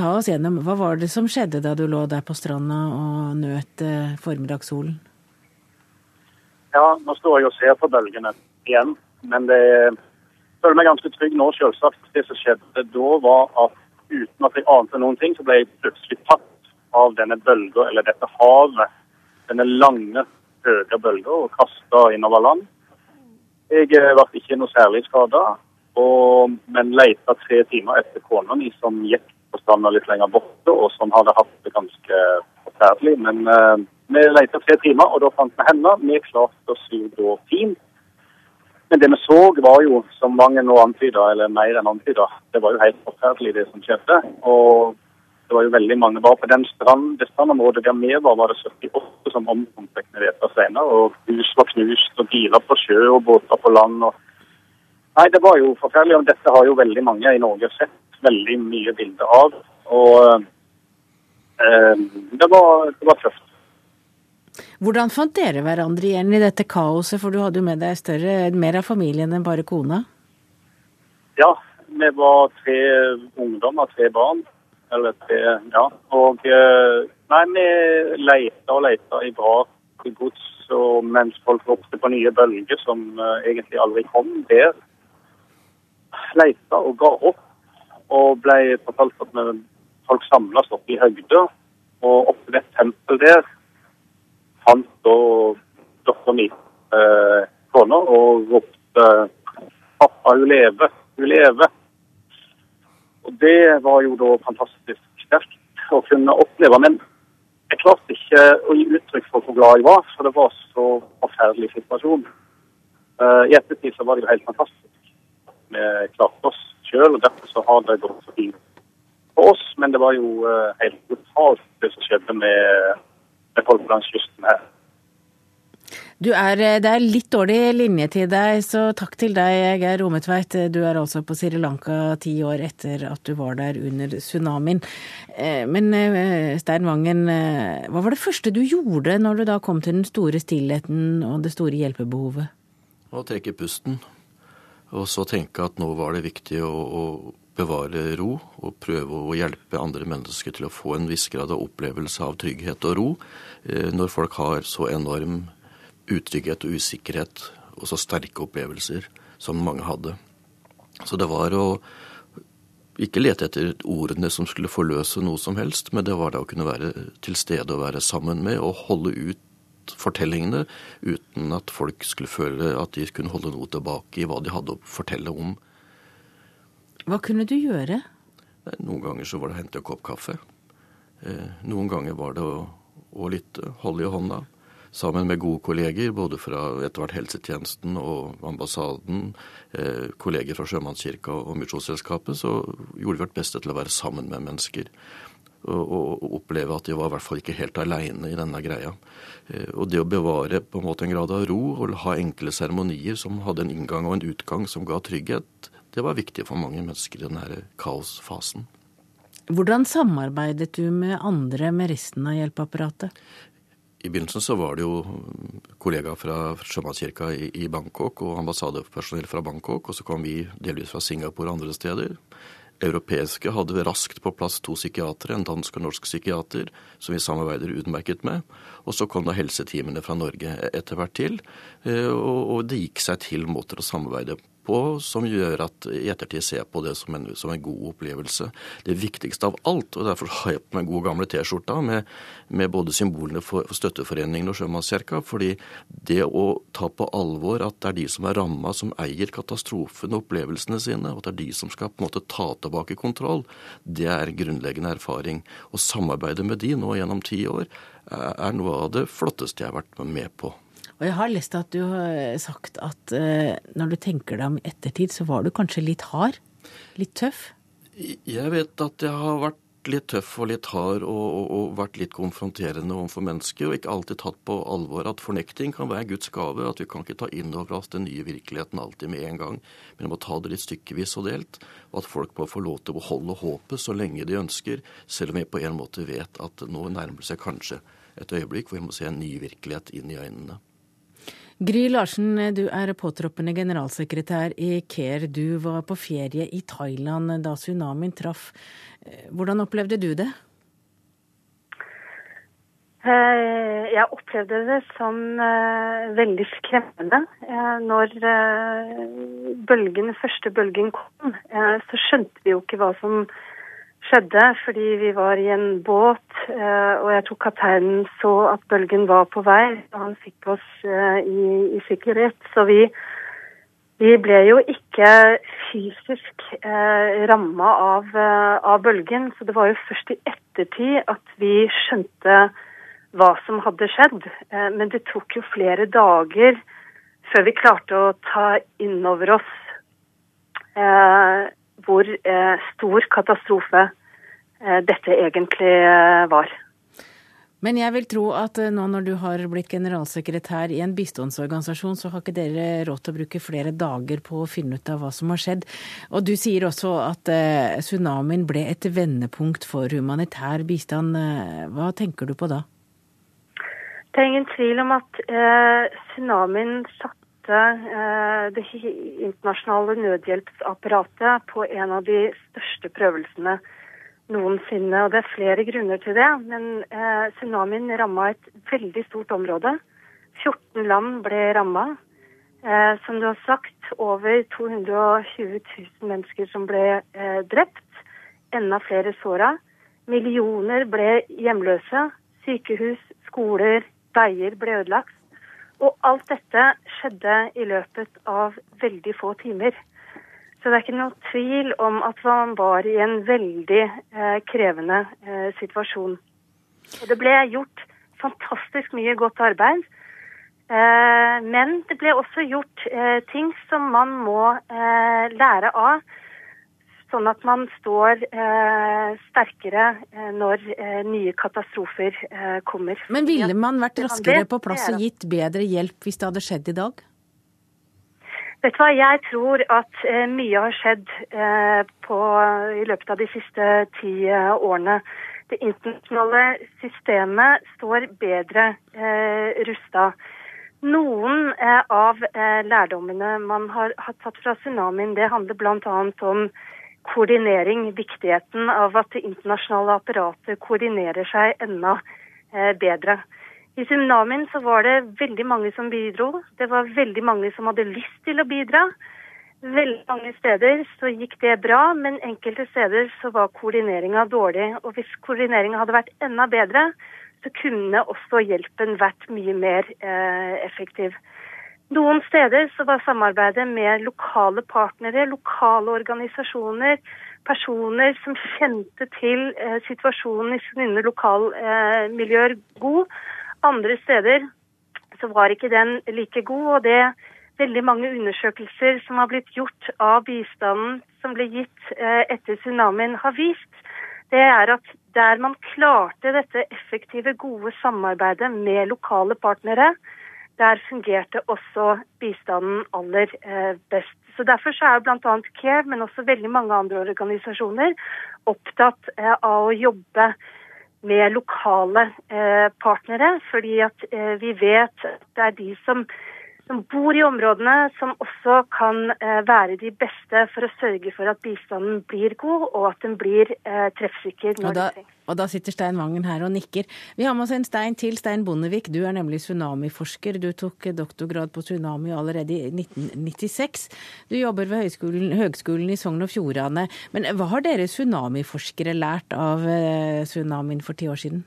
Ta oss gjennom, hva var det som skjedde da du lå der på stranda og nøt formiddagssolen? Ja, nå står jeg og ser på bølgene igjen. Men det føler meg ganske trygg nå, selvsagt. Det som skjedde da, var at uten at jeg ante noen ting, så ble jeg plutselig tatt av denne bølga, eller dette havet. Denne lange, høye bølga, og kasta innover land. Jeg eh, ble ikke noe særlig skada, men leita tre timer etter kona mi, som gikk på stranda litt lenger borte, og som hadde hatt det ganske forferdelig. Men uh, vi leita tre timer, og da fant vi henne. Vi klarte oss jo da fint. Men det vi så, var jo, som mange nå antyder, eller mer enn antyder, det var jo helt forferdelig det som skjedde. Og det var jo veldig mange bare på den strand, det strandområdet der vi var, var det 78 som omkom, fikk vi vite senere. Og hus var knust, og biler på sjø og båter på land. og Nei, det var jo forferdelig. Og dette har jo veldig mange i Norge sett veldig mye bilder av. Og eh, det, var, det var tøft. Hvordan fant dere hverandre igjen i dette kaoset, for du hadde jo med deg større, mer av familien enn bare kona? Ja, vi var tre ungdommer, tre barn. Eller til, ja. Og eh, nei, vi leter og leter i bra gods og mens folk ropte på nye bølger som uh, egentlig aldri kom der. Leita og ga opp, og ble fortalt at folk samles oppe i høgda. Og oppe ved et tempel der fant da dattera mi eh, kona og ropte 'Pappa, hun lever, hun lever'. Og det var jo da fantastisk sterkt å kunne oppleve. Men jeg klarte ikke å gi uttrykk for hvor glad jeg var, for det var så forferdelig situasjon. Uh, I ettertid så var det jo helt fantastisk. Vi klarte oss sjøl, og derfor så har det gått så fint for oss. Men det var jo uh, helt brutalt det som skjedde med med folk langs kysten her. Er, eh, det er litt dårlig linje til deg, så takk til deg, Geir Rometveit. Du er altså på Sri Lanka ti år etter at du var der under tsunamien. Eh, men eh, Stein Wangen, hva var det første du gjorde når du da kom til den store stillheten og det store hjelpebehovet? Å trekke pusten, og så tenke at nå var det viktig å, å bevare ro og prøve å hjelpe andre mennesker til å få en viss grad av opplevelse av trygghet og ro når folk har så enorm utrygghet og usikkerhet og så sterke opplevelser som mange hadde. Så det var å ikke lete etter ordene som skulle forløse noe som helst, men det var da å kunne være til stede og være sammen med og holde ut fortellingene uten at folk skulle føle at de kunne holde noe tilbake i hva de hadde å fortelle om hva kunne du gjøre? Noen ganger så var det å hente en kopp kaffe. Eh, noen ganger var det å, å lytte, holde i hånda. Sammen med gode kolleger, både fra etter hvert helsetjenesten og ambassaden, eh, kolleger fra Sjømannskirka og Misjonsselskapet, så gjorde vi vårt beste til å være sammen med mennesker. Og, og, oppleve at de var i hvert fall ikke helt aleine i denne greia. Eh, og det å bevare på en måte en grad av ro og ha enkle seremonier som hadde en inngang og en utgang som ga trygghet, det var viktig for mange mennesker i denne kaosfasen. Hvordan samarbeidet du med andre med resten av hjelpeapparatet? I begynnelsen så var det jo kollegaer fra Sjømannskirka i Bangkok og ambassadepersonell fra Bangkok, og så kom vi delvis fra Singapore og andre steder. Europeiske hadde raskt på plass to psykiatere, en dansk og norsk psykiater, som vi samarbeider utmerket med. Og så kom da helseteamene fra Norge etter hvert til, eh, og det gikk seg til måter å samarbeide på som gjør at i ettertid ser på det som en, som en, god opplevelse. Det viktigste av alt, og derfor har jeg på meg gode gamle T-skjorta med, med, både symbolene for, for Støtteforeningen og Sjømannskirka, fordi det å ta på alvor at det er de som er ramma, som eier katastrofen og opplevelsene sine, og at det er de som skal på en måte ta tilbake kontroll, det er grunnleggende erfaring. Å samarbeide med de nå gjennom ti år er noe av det flotteste jeg har vært med på. Og jeg har lest at du har sagt at uh, når du tenker deg om ettertid, så var du kanskje litt hard? Litt tøff? Jeg vet at jeg har vært litt tøff og litt hard og, og, og, vært litt konfronterende overfor mennesker, og ikke alltid tatt på alvor at fornekting kan være Guds gave. At vi kan ikke ta inn over oss den nye virkeligheten alltid med en gang, men vi må ta det litt stykkevis og delt. Og at folk må få lov til å beholde håpet så lenge de ønsker, selv om vi på en måte vet at nå nærmer seg kanskje et øyeblikk hvor vi må se en ny virkelighet inn i øynene. Gry Larsen, du er påtroppende generalsekretær i CARE. Du var på ferie i Thailand da tsunamien traff. Hvordan opplevde du det? Eh, jeg opplevde det som eh, veldig skremmende. Eh, når bølgen, første bølgen kom, så skjønte vi jo ikke hva som skjedde, fordi vi var i en båt, og jeg tror kapteinen så at bølgen var på vei. og Han fikk oss i, i sikkerhet. Så vi vi ble jo ikke fysisk eh, ramma av, eh, av, bølgen, så det var jo først i ettertid at vi skjønte hva som hadde skjedd. Eh, men det tok jo flere dager før vi klarte å ta inn over oss eh, hvor eh, stor katastrofe eh, dette egentlig var. Men jeg vil tro at eh, nå når du har blitt generalsekretær i en bistandsorganisasjon, så har ikke dere råd til å bruke flere dager på å finne ut av hva som har skjedd. Og du sier også at eh, tsunamien ble et vendepunkt for humanitær bistand. Eh, hva tenker du på da? Det er ingen tvil om at eh, tsunamien satte eh, det internasjonale nødhjelpsapparatet på en av de største prøvelsene noensinne. Og det er flere grunner til det. Men eh, tsunamien ramma et veldig stort område. 14 land ble ramma. Eh, som du har sagt, over 220 000 mennesker som ble drept. Enda flere såra. Millioner ble hjemløse. Sykehus, skoler, veier ble ødelagt. Og alt dette skjedde i løpet av veldig få timer. Så det er ikke noe tvil om at man var i en veldig eh, krevende eh, situasjon. Og det ble gjort fantastisk mye godt arbeid. Eh, men det ble også gjort eh, ting som man må eh, lære av. Sånn at man står eh, sterkere når nye katastrofer kommer. Men ville man vært raskere på plass og gitt bedre hjelp hvis det hadde skjedd i dag? Vet du hva, Jeg tror at eh, mye har skjedd eh, på, i løpet av de siste ti eh, årene. Det internasjonale systemet står bedre eh, rusta. Noen eh, av eh, lærdommene man har, har, tatt fra tsunamien, det handler bl.a. om koordinering. Viktigheten av at det internasjonale apparatet koordinerer seg enda eh, bedre. I tsunamien så var det veldig mange som bidro. Det var veldig mange som hadde lyst til å bidra. Veldig mange steder så gikk det bra, men enkelte steder så var koordineringa dårlig. Og hvis koordineringa hadde vært enda bedre, så kunne også hjelpen vært mye mer eh, effektiv. Noen steder så var samarbeidet med lokale partnere, lokale organisasjoner, personer som kjente til eh, situasjonen i sine lokalmiljøer eh, god. Andre steder så var ikke den like god. og det veldig mange undersøkelser som har blitt gjort av bistanden som ble gitt eh, etter tsunamien, har vist, det er at der man klarte dette effektive, gode samarbeidet med lokale partnere, der fungerte også bistanden aller eh, best. Så Derfor så er bl.a. CARE, men også veldig mange andre organisasjoner, opptatt eh, av å jobbe med lokale eh, partnere. Fordi at vi vet at det er de som, som, bor i områdene, som også kan eh, være de beste for å sørge for at bistanden blir god, og at den blir eh, treffsikker når da, det trengs. Og da sitter Stein Wangen her og nikker. Vi har med oss en stein til, Stein Bondevik. Du er nemlig tsunamiforsker. Du tok doktorgrad på tsunami allerede i 1996. Du jobber ved Høgskolen, Høgskolen i Sogn og Fjordane. Men hva har dere tsunamiforskere lært av eh, tsunamien for ti år siden?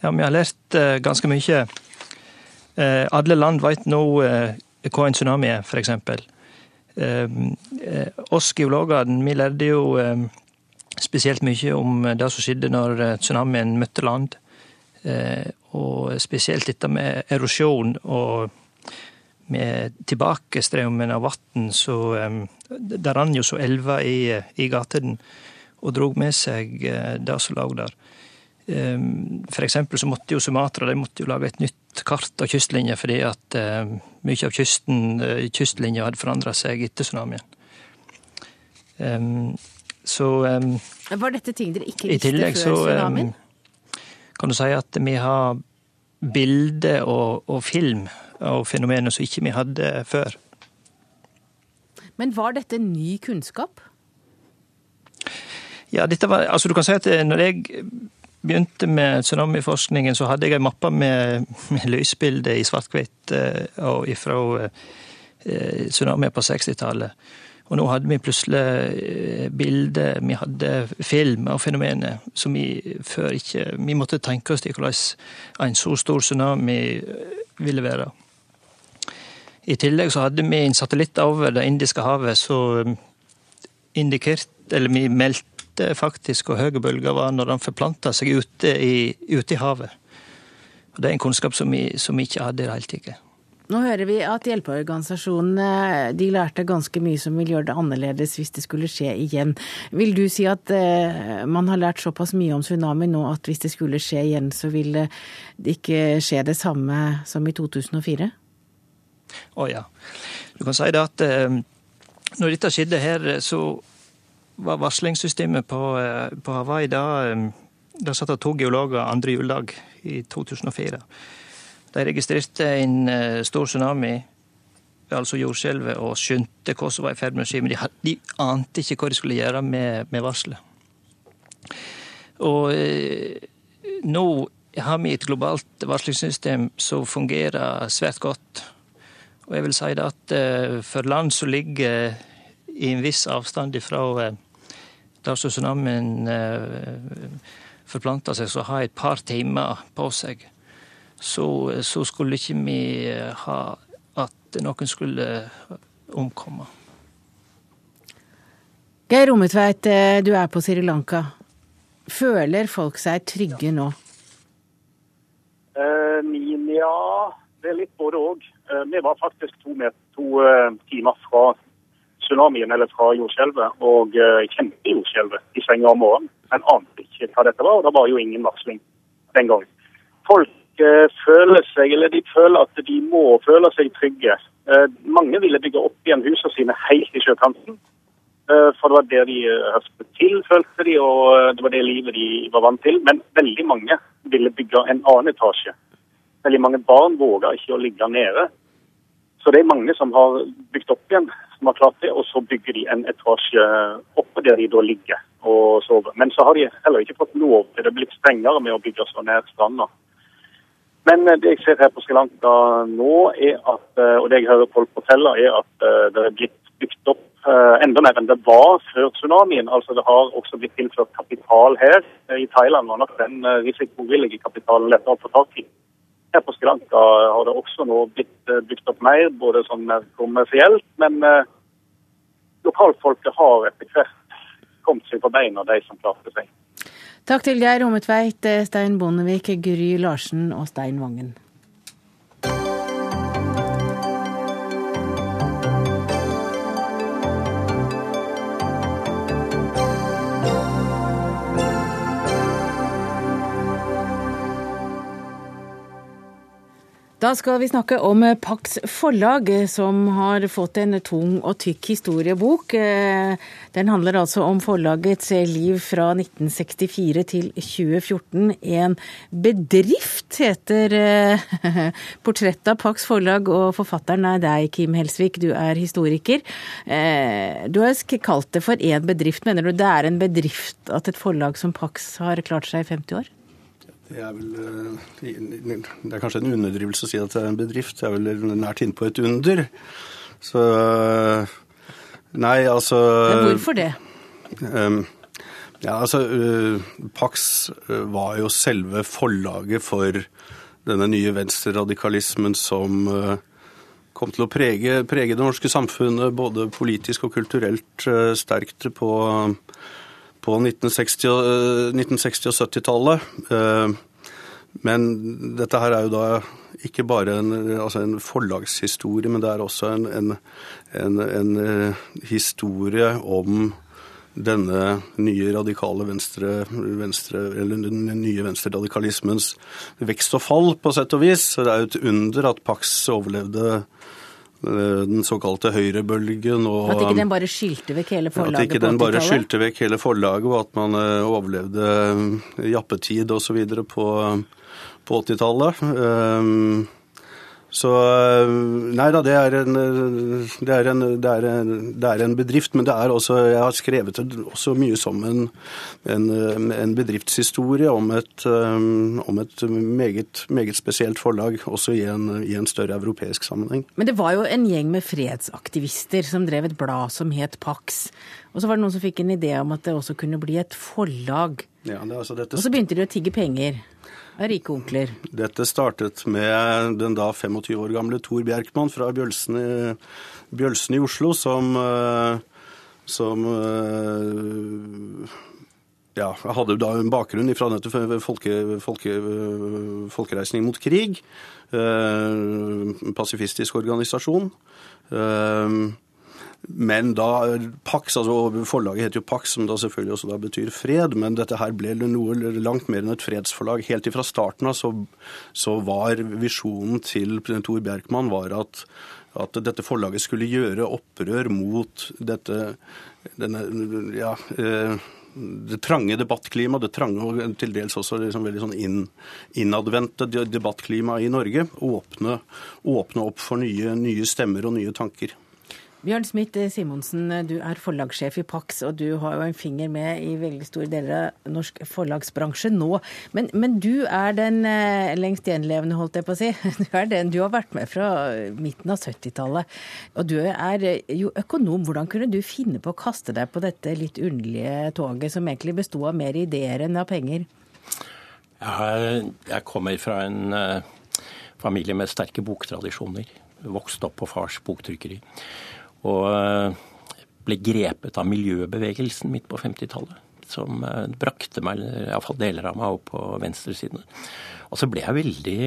Ja, Vi har lært ganske mye. Uh, alle land vet nå uh, hva en tsunami er, f.eks. Uh, oss geologer vi lærte jo spesielt mye om det som skjedde når tsunamien møtte land. Og spesielt dette med erosjon og med tilbakestrømmen av vann. Det rant jo så elver i, i gatene og drog med seg det som lå der. For eksempel så måtte jo Sumatra de måtte jo lage et nytt kart og kystlinje fordi at mye av kysten, kystlinja hadde forandra seg etter tsunamien. Så Var dette ting dere ikke visste tillegg, før så, tsunamien? kan du si at vi har bilde og, og film av fenomenet som ikke vi hadde før. Men var dette ny kunnskap? Ja, dette var, altså du kan si at når jeg begynte med tsunamiforskningen, så hadde jeg ei mappe med, med i svart-hvitt eh, fra eh, tsunamier på 60-tallet. Og nå hadde vi plutselig eh, bilder, vi hadde film av fenomenet som vi før ikke Vi måtte tenke oss til hvordan en så stor tsunami ville være. I tillegg så hadde vi en satellitt over Det indiske havet som indikerte, eller vi meldte faktisk og høye bølger var når den forplanta seg ute i, ute i havet. Og Det er en kunnskap som vi, som vi ikke hadde i det hele tatt. Nå hører vi at hjelpeorganisasjonene de lærte ganske mye som vil gjøre det annerledes hvis det skulle skje igjen. Vil du si at eh, man har lært såpass mye om tsunami nå at hvis det skulle skje igjen, så vil det ikke skje det samme som i 2004? Å ja. Du kan si det at eh, når dette skjedde her, så var varslingssystemet på, eh, på Hawaii da, det satt to geologer andre juledag i 2004. De registrerte en stor tsunami, altså jordskjelvet, og skjønte hva som var i ferd med å skje. Men de, de, ante ikke hva de skulle gjøre med, med varselet. Og eh, nå har vi et globalt varslingssystem som fungerer svært godt. Og jeg vil si at eh, for land som ligger i en viss avstand ifra eh, der som tsunamien forplanta seg, så har et par timer på seg så, så, skulle ikke vi ha at noen skulle omkomme. Geir Rommetveit, du er på Sri Lanka. Føler folk seg trygge nå? Min, ja, det er litt både òg. Vi var faktisk to, med, to timer fra tsunamien eller fra jordskjelvet, og kjente jordskjelvet i senga om morgenen. Men ante ikke hva dette var, og det var jo ingen varsling den gangen. Folk føler seg, eller de føler at de må føle seg trygge. Mange ville bygge opp igjen husene sine helt i sjøkanten. For det var det de hørte til, følte de, og det var det livet de var vant til. Men veldig mange ville bygge en annen etasje. Veldig mange barn våga ikke å ligge nede. Så det er mange som har bygd opp igjen, som har klart det. Og så bygger de en etasje oppe der de da ligger og sover. Men så har de heller ikke fått lov til det. blitt strengere med å bygge så nær stranda. Men det jeg ser her på Sri Lanka nå, er at, og det jeg hører folk fortelle, er at det er blitt bygd opp enda mer enn det var før tsunamien. Altså Det har også blitt tilført kapital her i Thailand, og nok den risikovillige kapitalen lettere å få tak i. Her på Skranka har det også nå blitt bygd opp mer, både sånn kommersielt, men lokalfolket har etter hvert kommet seg på beina, de som klarte seg. Takk til Geir Rommetveit, Stein Bondevik, Gry Larsen og Stein Vangen. Da skal vi snakke om Pax forlag, som har fått en tung og tykk historiebok. Den handler altså om forlagets liv fra 1964 til 2014. En bedrift heter portrettet av Pax forlag, og forfatteren er deg, Kim Helsvik. Du er historiker. Du har kalt det for en bedrift. Mener du det er en bedrift at et forlag som Pax har klart seg i 50 år? Det er, vel, eh, det er kanskje en underdrivelse å si at det er en bedrift. Det er vel nært innpå et under. Så eh, Nei, altså Men hvorfor det? Um, ja, altså Pax var jo selve forlaget for denne nye venstreradikalismen som kom til å prege, prege det norske samfunnet både politisk og kulturelt sterkt på på 1960- 1960 og 70-tallet. Eh, men dette her er jo da ikke bare en, altså en forlagshistorie, men det er også en, en, en, eh, historie om denne nye radikale venstre, venstre, eller den nye venstreradikalismens vekst og fall, på sett og vis. Så det er jo et under at Pax overlevde Eh, den såkalte høyrebølgen. Og, at ikke den bare skylte vekk hele forlaget på 80-tallet? At ikke den bare skylte vekk hele forlaget, og at man eh, overlevde eh, jappetid osv. på, på 80-tallet. Så Nei da, det er, en, det, er en, det, er en, det er en, bedrift. Men det er også Jeg har skrevet det også mye som en, en bedriftshistorie om et, om et meget, meget, spesielt forlag, også i en, i en større europeisk sammenheng. Men det var jo en gjeng med fredsaktivister som drev et blad som het Pax. Og så var det noen som fikk en idé om at det også kunne bli et forlag. Ja, altså dette... Og så begynte de å tigge penger. Rike onkler. Dette startet med den da 25 år gamle Tor Bjerkman fra Bjølsen i, Bjølsen i Oslo, som, som ja, hadde da en bakgrunn fra folke, folke, folkereisning mot krig. Pasifistisk organisasjon. Men da Pax, altså forlaget heter jo Pax, som da selvfølgelig også da betyr fred, men dette her ble noe langt mer enn et fredsforlag. Helt ifra starten av så, så var visjonen til Tor Bjerkman var at, at, dette forlaget skulle gjøre opprør mot dette denne, ja, det trange debattklimaet, det trange og til dels også liksom veldig sånn inn, innadvendte debattklimaet i Norge. Åpne, åpne opp for nye, nye stemmer og nye tanker. Bjørn Smith Simonsen, du er forlagssjef i Pax, og du har jo en finger med i veldig store deler av norsk forlagsbransje nå. Men, men du er den eh, lengst gjenlevende, holdt jeg på å si. Du er den du har vært med fra midten av 70-tallet. Og du er jo økonom. Hvordan kunne du finne på å kaste deg på dette litt underlige toget, som egentlig besto av mer ideer enn av penger? Jeg kommer fra en eh, familie med sterke boktradisjoner. Vokste opp på fars boktrykkeri. Og eh, ble grepet av miljøbevegelsen midt på 50-tallet. Som eh, brakte meg, iallfall deler av meg, opp på venstresiden. Og så ble jeg veldig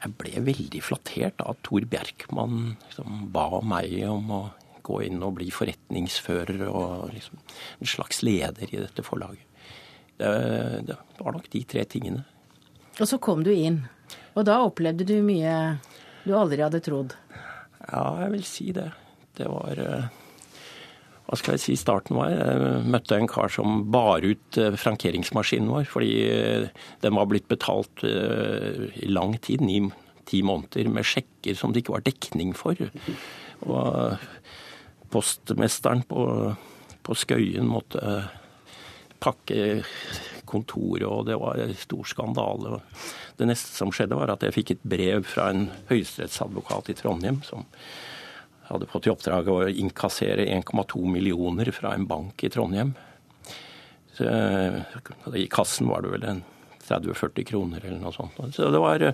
jeg ble veldig flattert av at Tor Bjerkman liksom ba meg om å gå inn og bli forretningsfører og liksom en slags leder i dette forlaget. Det, det var nok de tre tingene. Og så kom du inn. Og da opplevde du mye du aldri hadde trodd? Ja, jeg vil si det det var eh, hva skal jeg si starten var? Jeg møtte en kar som bar ut eh, frankeringsmaskinen vår fordi eh, den var blitt betalt i lang tid, ni, ti måneder, med sjekker som det ikke var dekning for. Og postmesteren på, på Skøyen måtte pakke kontoret, og det var en stor skandale. Det neste som skjedde, var at jeg fikk et brev fra en høyesterettsadvokat i Trondheim som hadde fått i oppdrag å innkassere 1,2 millioner fra en bank i Trondheim. Så, I kassen var det vel en 30-40 kroner eller noe sånt. Så det var, det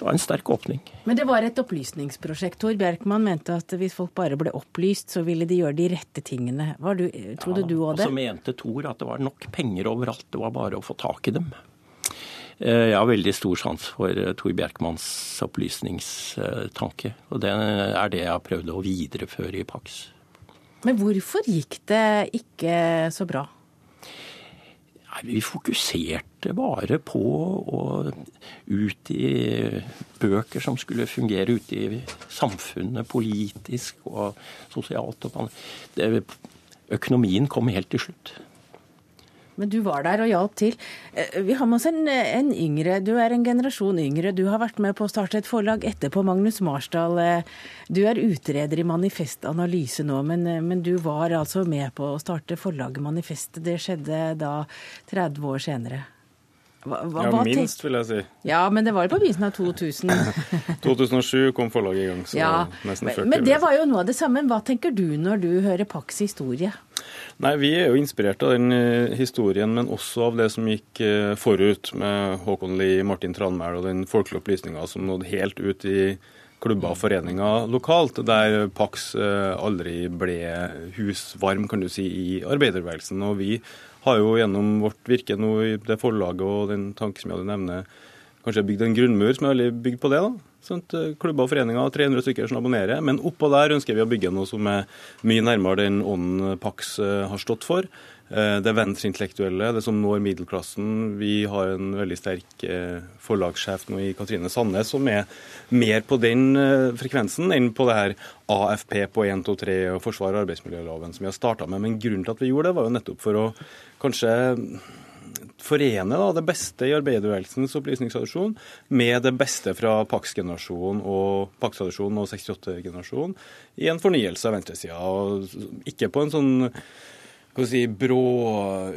var, en sterk åpning. Men det var et opplysningsprosjekt. Tor Bjerkman mente at hvis folk bare ble opplyst, så ville de gjøre de rette tingene. Du, trodde ja, du òg det? Og så mente Tor at det var nok penger overalt, det var bare å få tak i dem. Eh, jeg har veldig stor sans for eh, Tor Bjerkmanns opplysningstanke. Og det er det jeg har prøvd å videreføre i Pax. Men hvorfor gikk det ikke så bra? vi fokuserte bare på å ut i bøker som skulle fungere ute i samfunnet, politisk og sosialt. Og det, økonomien kom helt til slutt. Men du var der og hjalp til. Eh, vi har med oss en, en, yngre. Du er en generasjon yngre. Du har vært med på å starte et forlag etterpå. Magnus Marsdal, eh, du er utreder i Manifest Analyse nå, men, eh, men, du var altså med på å starte forlaget Manifest. Det skjedde da 30 år senere. Hva, hva, ja, minst, vil jeg si. Ja, men det var jo på begynnelsen av 2000. 2007 kom forlaget i gang, så ja, nesten 40 år. Men det var jo noe av det samme. Hva tenker du når du hører Pax historie? Nei, Vi er jo inspirert av den eh, historien, men også av det som gikk eh, forut med Håkon Lie, Martin Tranmæl og den folkelige opplysninga som nådde helt ut i klubber og foreninger lokalt, der Pax eh, aldri ble husvarm kan du si, i arbeiderbevegelsen. Og vi har jo gjennom vårt virke nå i det forlaget og den tanken som jeg hadde nevner, kanskje bygd en grunnmur som er veldig bygd på det. da. Sånt, eh, klubber og foreninger, 300 stykker som abonnerer. Men oppå der ønsker vi å bygge noe som er mye nærmere den ånden Pax eh, har stått for. Det det venstreintellektuelle, det som når middelklassen. Vi har en veldig sterk forlagssjef nå i Katrine Sandnes som er mer på den frekvensen enn på det her AFP på 1, 2, 3 og forsvar arbeidsmiljøloven som vi har starta med. Men grunnen til at vi gjorde det, var jo nettopp for å kanskje forene da, det beste i arbeiderbevegelsens opplysningstradisjon med det beste fra Pax-generasjonen og Pax-tradisjonen og 68-generasjonen i en fornyelse av venstresida. Ikke på en sånn si, brå,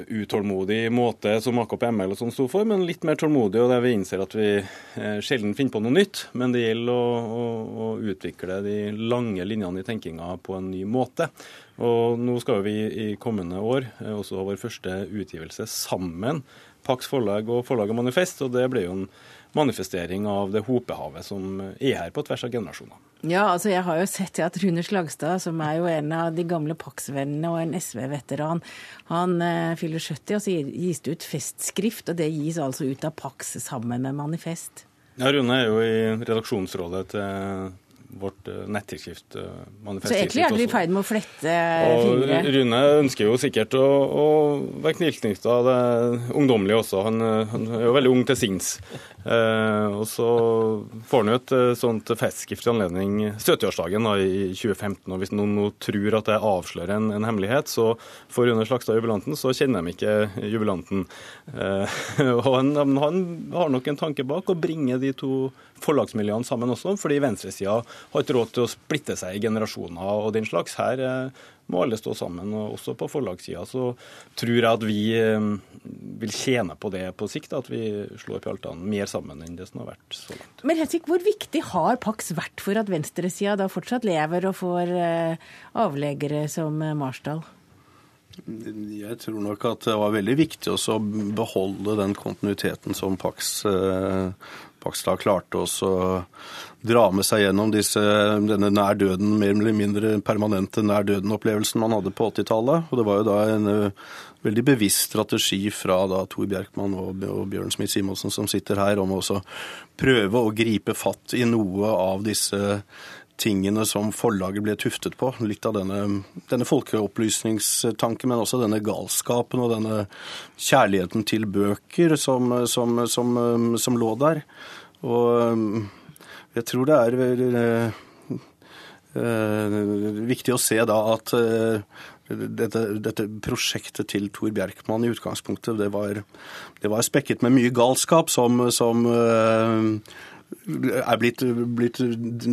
utålmodig måte som AKP ML og sånn sto for, men litt mer tålmodig, og der vi innser at vi eh, sjelden finner på noe nytt. Men det gjelder å, å, å utvikle de lange linjene i tenkinga på en ny måte. Og nå skal vi i kommende år eh, også ha vår første utgivelse sammen, Pax forlag og forlaget Manifest, og det blir jo en manifestering av det hopehavet som er her på tvers av generasjoner. Ja, altså jeg har jo sett at Rune Slagstad, som er jo en av de gamle Pax-vennene og en SV-veteran, han eh, fyller 70 og så gis det ut festskrift, og det gis altså ut av Pax sammen med Manifest. Ja, Rune er jo i redaksjonsrådet til vårt nettilskriftmanifest. Eh, så egentlig er dere i ferd med å flette fingre? Rune ønsker jo sikkert å, å være tilknytta det ungdommelige også. Han, han, er jo veldig ung til sinns. Eh, og så får han jo et eh, sånt festskrift i anledning 70-årsdagen i 2015. og Hvis noen nå tror at det avslører en, en hemmelighet, så for Rune Slagstad jubilanten, så kjenner de ikke jubilanten. Eh, og han, han har nok en tanke bak å bringe de to forlagsmiljøene sammen også, fordi venstresida har ikke råd til å splitte seg i generasjoner og den slags. Her eh, må alle stå sammen. og Også på forlagssida så tror jeg at vi eh, vil tjene på det på sikt, at vi slår pjaltene mer sammen enn det som har vært så langt. Men Hensik, hvor viktig har Pax vært for at venstresida da fortsatt lever og får eh, avleggere som Marsdal? Jeg tror nok at det var veldig viktig å beholde den kontinuiteten som Pax Pakstad klarte også å dra med seg gjennom disse, denne nær døden, mer eller mindre permanente nær døden-opplevelsen man hadde på 80-tallet. Og det var jo da en uh, veldig bevisst strategi fra da Tor Bjerkman og Bjørn Smith Simonsen som sitter her, om å prøve å gripe fatt i noe av disse tingene som forlaget ble tuftet på. Litt av denne, denne folkeopplysningstanken, men også denne galskapen og denne kjærligheten til bøker som, som, som, som lå der. Og jeg tror det er veldig eh, viktig å se da at eh, dette, dette, prosjektet til Tor Bjerkman i utgangspunktet, det var, det var spekket med mye galskap som, som uh, er blitt, blitt,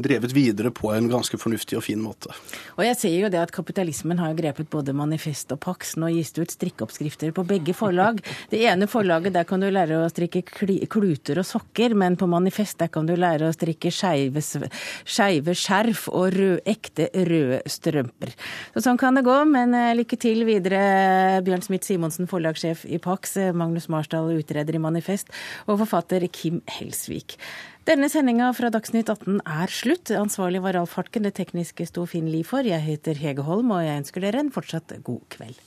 drevet videre på en ganske fornuftig og fin måte. Og jeg ser jo det at Kapitalismen har grepet både Manifest og Pax. Nå gis det ut strikkeoppskrifter på begge forlag. Det ene forlaget der kan du lære å strikke kluter og sokker, men på Manifest der kan du lære å strikke skeive skjerf og rød, ekte røde strømper. Så sånn kan det gå, men eh, lykke til videre, Bjørn Smith Simonsen, forlagssjef i Pax, eh, Magnus Marsdal, utreder i Manifest, og forfatter Kim Helsvik. Denne sendinga fra Dagsnytt 18 er slutt. Ansvarlig var Ralf Hartken, det tekniske sto Finn Liv for. Jeg heter Hege Holm, og jeg ønsker dere en fortsatt god kveld.